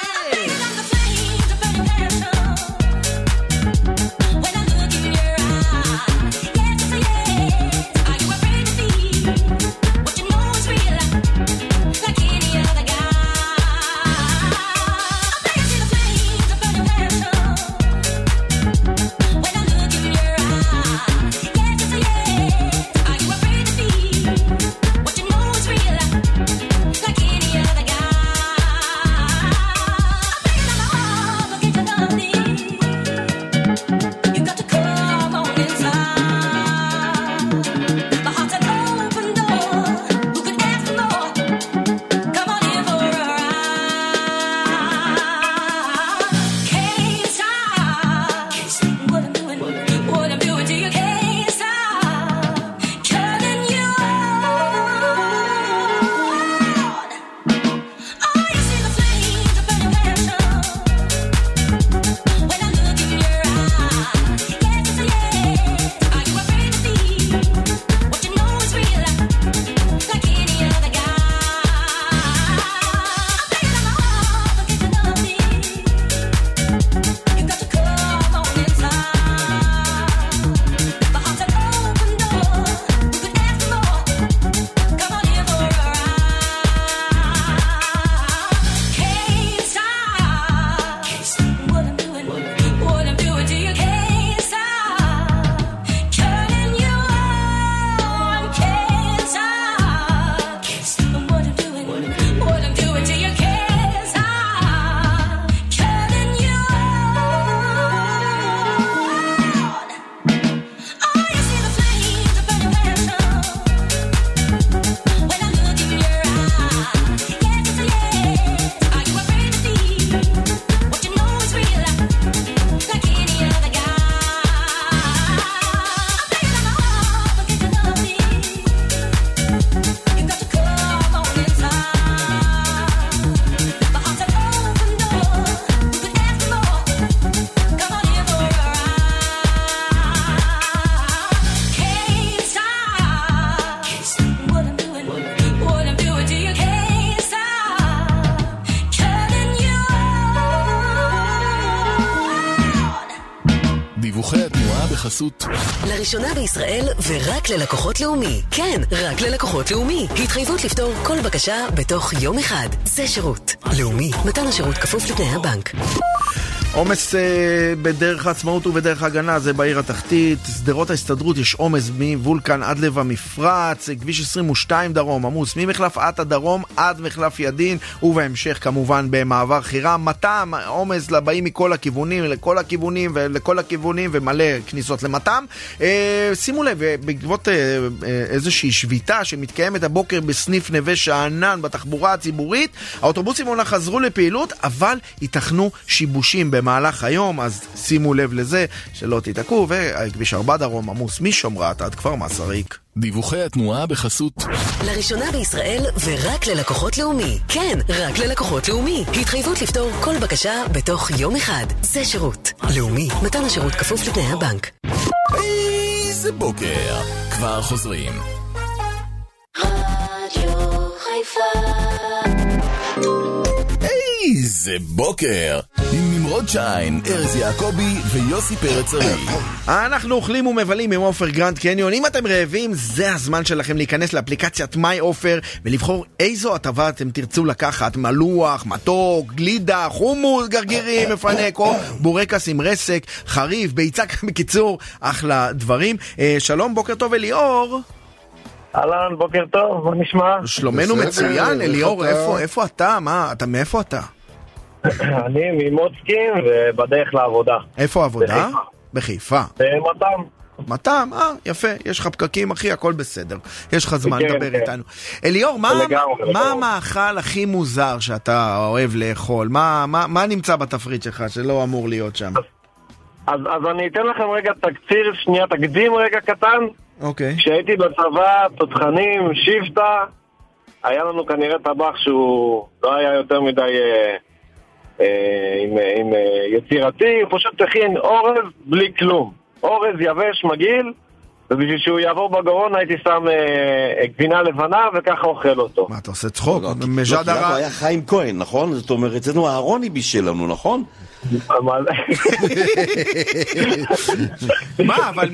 לראשונה בישראל ורק ללקוחות לאומי. כן, רק ללקוחות לאומי. התחייבות לפתור כל בקשה בתוך יום אחד. זה שירות. לאומי, מתן השירות כפוף לתנאי הבנק. עומס אה, בדרך העצמאות ובדרך ההגנה, זה בעיר התחתית. שדרות ההסתדרות יש עומס מוולקן עד לב המפרץ, אה, כביש 22 דרום עמוס ממחלף עטה דרום עד מחלף ידין, ובהמשך כמובן במעבר חירם. מתם, עומס לבאים מכל הכיוונים, לכל הכיוונים ולכל הכיוונים, ומלא כניסות למתם. אה, שימו לב, אה, בעקבות אה, אה, איזושהי שביתה שמתקיימת הבוקר בסניף נווה שאנן בתחבורה הציבורית, האוטובוסים אומנם חזרו לפעילות, אבל ייתכנו שיבושים במהלך היום, אז שימו לב לזה, שלא תיתקעו, וכביש 4 דרום עמוס משומרת עד כפר מסריק. דיווחי התנועה בחסות לראשונה בישראל ורק ללקוחות לאומי. כן, רק ללקוחות לאומי. התחייבות לפתור כל בקשה בתוך יום אחד. זה שירות. לאומי, מתן השירות כפוף לתנאי הבנק. איזה בוקר. כבר חוזרים. איזה בוקר. עם נמרוד שיין, ארז יעקבי ויוסי פרץ ארי. אנחנו אוכלים ומבלים עם עופר גרנד קניון. אם אתם רעבים, זה הזמן שלכם להיכנס לאפליקציית My עופר ולבחור איזו הטבה אתם תרצו לקחת. מלוח, מתוק, גלידה, חומוס, גרגירים, מפנק או בורקס עם רסק, חריף, ביצה, בקיצור, אחלה דברים. אה, שלום, בוקר טוב אליאור. אהלן, בוקר טוב, מה נשמע? שלומנו מצוין, אליאור, איפה אתה? מה, אתה מאיפה אתה? אני ממוצקין ובדרך לעבודה. איפה העבודה? בחיפה. במתם. מתם, אה, יפה, יש לך פקקים, אחי, הכל בסדר. יש לך זמן כן, לדבר כן. איתנו. אליאור, מה. המאכל הכי מוזר שאתה אוהב לאכול? מה, נמצא בתפריט שלך שלא אמור להיות שם? אז, אז אני אתן לכם רגע תקציר, שנייה, תקדים רגע קטן. אוקיי. כשהייתי בצבא, תותחנים, שבטה, היה לנו כנראה טבח שהוא לא היה יותר מדי אה, עם, אה, עם אה, יצירתי, פשוט הכין אורז בלי כלום. אורז יבש, מגעיל, ובשביל שהוא יעבור בגרון הייתי שם אה, גבינה לבנה וככה אוכל אותו. מה, אתה עושה צחוק? לא, מז'אד הרע. היה חיים כהן, נכון? זאת אומרת, אצלנו אהרוני בישל לנו, נכון? מה, אבל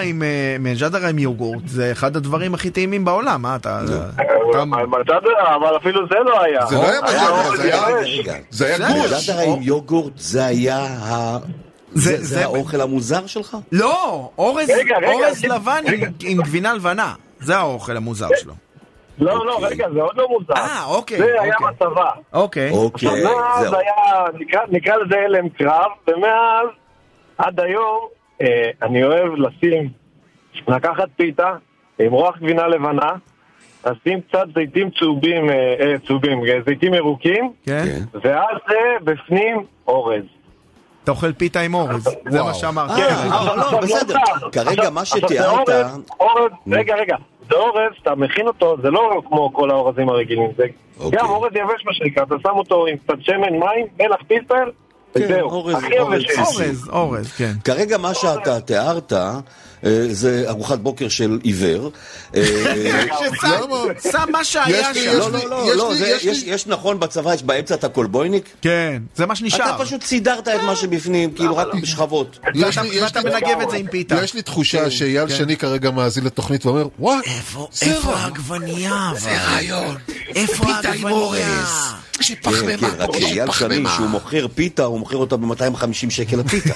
עם, אה, עם יוגורט זה אחד הדברים הכי טעימים בעולם, מה אתה... מג'דרה, אבל אפילו זה לא היה. זה לא היה מג'דרה, אורז זה היה- גוש. מג'דרה עם יוגורט, זה היה ה... זה- זה זה- זה האוכל המוזר שלך? לא, אורז רגע, רגע, אורז רגע. לבן עם- עם גבינה לבנה. זה האוכל המוזר שלו. לא, לא, רגע, זה עוד לא מוזר. אה, אוקיי, זה היה אוקיי. בצבא. אוקיי. אוקיי, מאז זהו. היה, נקרא, נקרא לזה הלם קרב, ומאז עד היום אה, אני אוהב לשים, לקחת פיתה, למרוח גבינה לבנה, לשים קצת זיתים צהובים, אה, אה, צהובים, אה, זיתים ירוקים, כן? ואז זה בפנים אורז. אתה אוכל פיתה עם אורז, זה מה שאמרתי. אה, כרגע. אבל לא, בסדר. עכשיו, כרגע מה שתיארת... אורז, רגע, רגע, זה אורז, אתה מכין אותו, זה לא כמו כל האורזים הרגילים, זה אוקיי. גם אורז יבש מה שנקרא, אתה שם אותו עם קצת שמן, מים, מלח פלפל, וזהו, אורז- הכי אורז יבש. אורז, אורז, כן. כרגע מה שאתה תיארת אה, זה ארוחת בוקר של עיוור. אה, ששם שם מה שהיה יש לי- שם. לא, לא, לא, יש לא, יש נכון בצבא, יש באמצע את הקולבויניק. כן, זה מה שנשאר. אתה פשוט סידרת את מה שבפנים, כאילו רק בשכבות. יש ואתה- מנגב את זה עם פיתה. יש לי תחושה שאייל שני כרגע מאזין לתוכנית ואומר, וואי, איפה זה איפה רע." העגבנייה? זה רעיון. איפה פיתה עם העגבנייה? אורז. כן, כן, רק יש אייל שני, פחמימה. שהוא מוכר פיתה, הוא מוכר אותה ב-250 שקל הפיתה.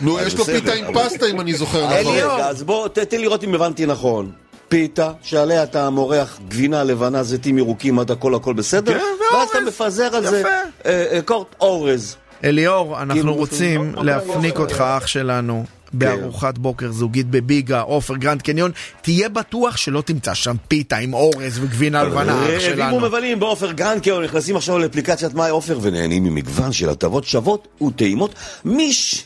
נו, יש לו פיתה עם פסטה אם אני זוכר נכון. אז בוא, תן לראות אם הבנתי נכון. פיתה, שעליה אתה מורח גבינה לבנה, זיתים ירוקים עד הכל הכל בסדר, כן, ואז אתה. מפזר על זה. אה, אה, קורט אורז. אליאור, אנחנו כאילו, רוצים לא, לא, להפניק לא, אותך, לא. אח שלנו, בארוחת בוקר זוגית בביגה, עופר גרנד קניון. תהיה בטוח שלא תמצא שם פיתה עם אורז וגבינה לבנה, אח רעבים שלנו. ומבלים בעופר גרנד קניון, נכנסים עכשיו לאפליקציית My Ofer ונהנים ממגוון של הטבות שוות וטעימות. מיש...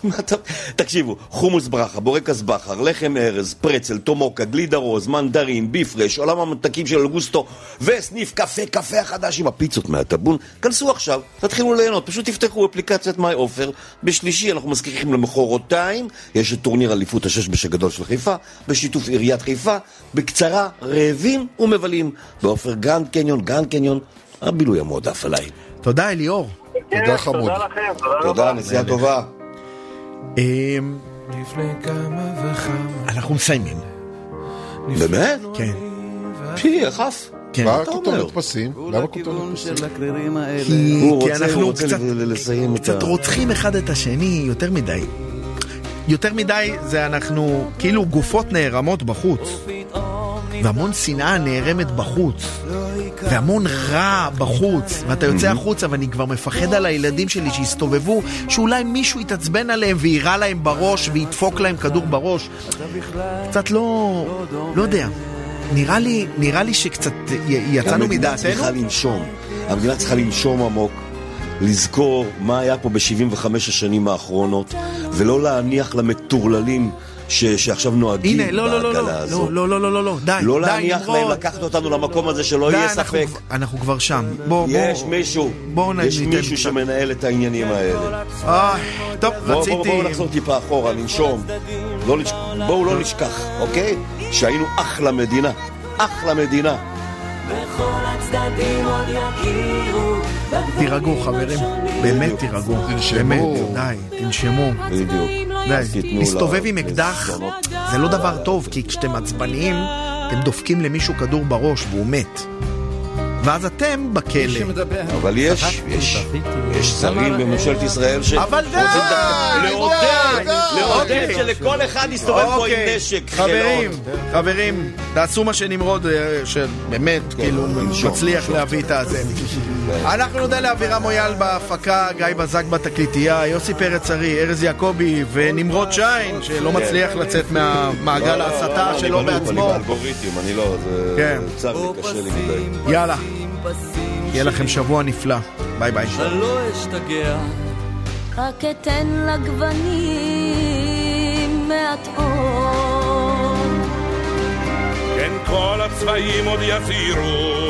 תקשיבו, חומוס ברכה, בורקס בכר, לחם ארז, פרצל, טומוקה, גלידה רוז, מנדרין, ביפרש, עולם הממתקים של אוגוסטו וסניף קפה, קפה החדש עם הפיצות מהטאבון. כנסו עכשיו, תתחילו ליהנות, פשוט תפתחו אפליקציית My Ofer. בשלישי אנחנו מזכירים למחרתיים, יש את טורניר אליפות השש בש הגדול של חיפה, בשיתוף עיריית חיפה. בקצרה, רעבים ומבלים בעופר גרנד קניון, גרנד קניון, הבילוי המועדף עליי. תודה, אליאור. תודה חמוד. תודה לכם, תודה תודה. נסיעה טובה. אמ. אנחנו מסיימים. באמת? כן. פי, עף? כן. מה אתה אומר? כותרת פסים? למה כותרת פסים? כי, אנחנו קצת. רוצחים אחד את השני יותר מדי. יותר מדי זה אנחנו כאילו גופות נערמות בחוץ. והמון שנאה נערמת בחוץ. והמון רע בחוץ. ואתה יוצא החוצה ואני כבר מפחד על הילדים שלי שיסתובבו, שאולי מישהו יתעצבן עליהם ויירה להם בראש וידפוק להם כדור בראש. קצת לא... לא יודע. נראה לי, נראה לי שקצת יצאנו המדינה מדעתנו. צריכה לנשום. המדינה צריכה לנשום עמוק, לזכור מה היה פה ב-75 השנים האחרונות, ולא להניח למטורללים ש- שעכשיו נוהגים הנה, לא, לא, לא, בעגלה לא, הזאת. לא, לא, לא, לא, לא, די, לא די, להניח להם. לקחת אותנו למקום הזה שלא די, יהיה אנחנו ספק. כבר- אנחנו כבר שם. בוא, בוא. יש מישהו, בואו נ- יש מישהו קצת. שמנהל את העניינים האלה. אה, טוב, בואו רציתי... בוא, בוא נחזור טיפה אחורה, לנשום. לא לש... בואו לא נשכח, אוקיי? שהיינו אחלה מדינה. אחלה מדינה. וכל הצדדים עוד יכירו. תירגעו, חברים. באמת תירגעו. באמת, די, תנשמו. בדיוק. די, להסתובב לה- עם אקדח. זה לא דבר טוב, כי כשאתם עצבניים, אתם דופקים למישהו כדור בראש והוא מת. ואז אתם בכלא. אבל יש, יש, יש שרים בממשלת ישראל שרוצים אבל די, לעודד. לעודד אוקיי. שלכל אחד יסתובב פה עם אוקיי, נשק. חברים. חברים, תעשו מה שנמרוד, אה, שבאמת, כאילו, לנשום, מצליח. להביא את הזה. אנחנו נודה לאבירם מויאל בהפקה, גיא בזק בתקליטייה, יוסי פרץ ארי, ארז יעקבי ונמרוד שיין, שלא מצליח לצאת מהמעגל לא, ההסתה לא, שלו אני בלופ, בעצמו. אני באלגוריתם, אני לא, זה כן. צר לי, קשה לי מדי. יאללה, יהיה לכם שבוע נפלא. ביי ביי. אני לא אשתגע, רק אתן לגוונים מעט אור. כן כל הצבעים עוד יסירו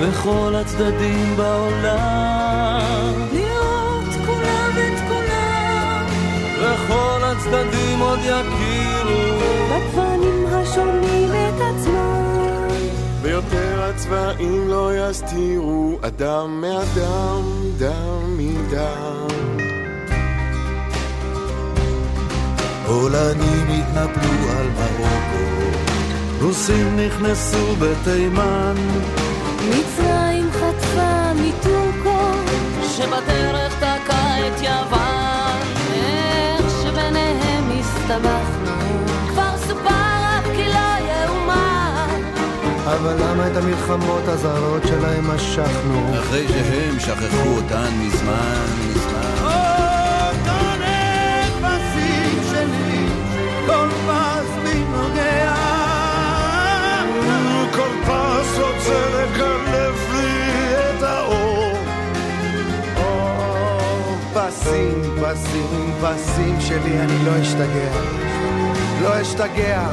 וכל הצדדים בעולם, לראות כולם את כולם, וכל הצדדים עוד יכירו. בגוונים השונים את עצמם. ויותר הצבעים לא יסתירו אדם מאדם, דם מדם. פולנים התנפלו על מרוקו, רוסים נכנסו בתימן, מצרים חטפה מטורקו, שבדרך תקע את יוון, איך שביניהם הסתבכנו. אבל למה את המלחמות הזרות שלהם משכנו? אחרי שהם שכחו אותן מזמן, מזמן. כל פס בי נוגע, כל פס רוצה לקלף לי את האור. פסים, פסים, פסים שלי, אני לא אשתגע. לא אשתגע,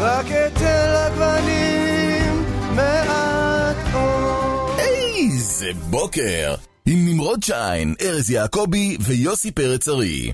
רק אתן לגוונים מעט אור. איזה בוקר! עם נמרוד שיין, ארז יעקבי ויוסי פרץ ארי.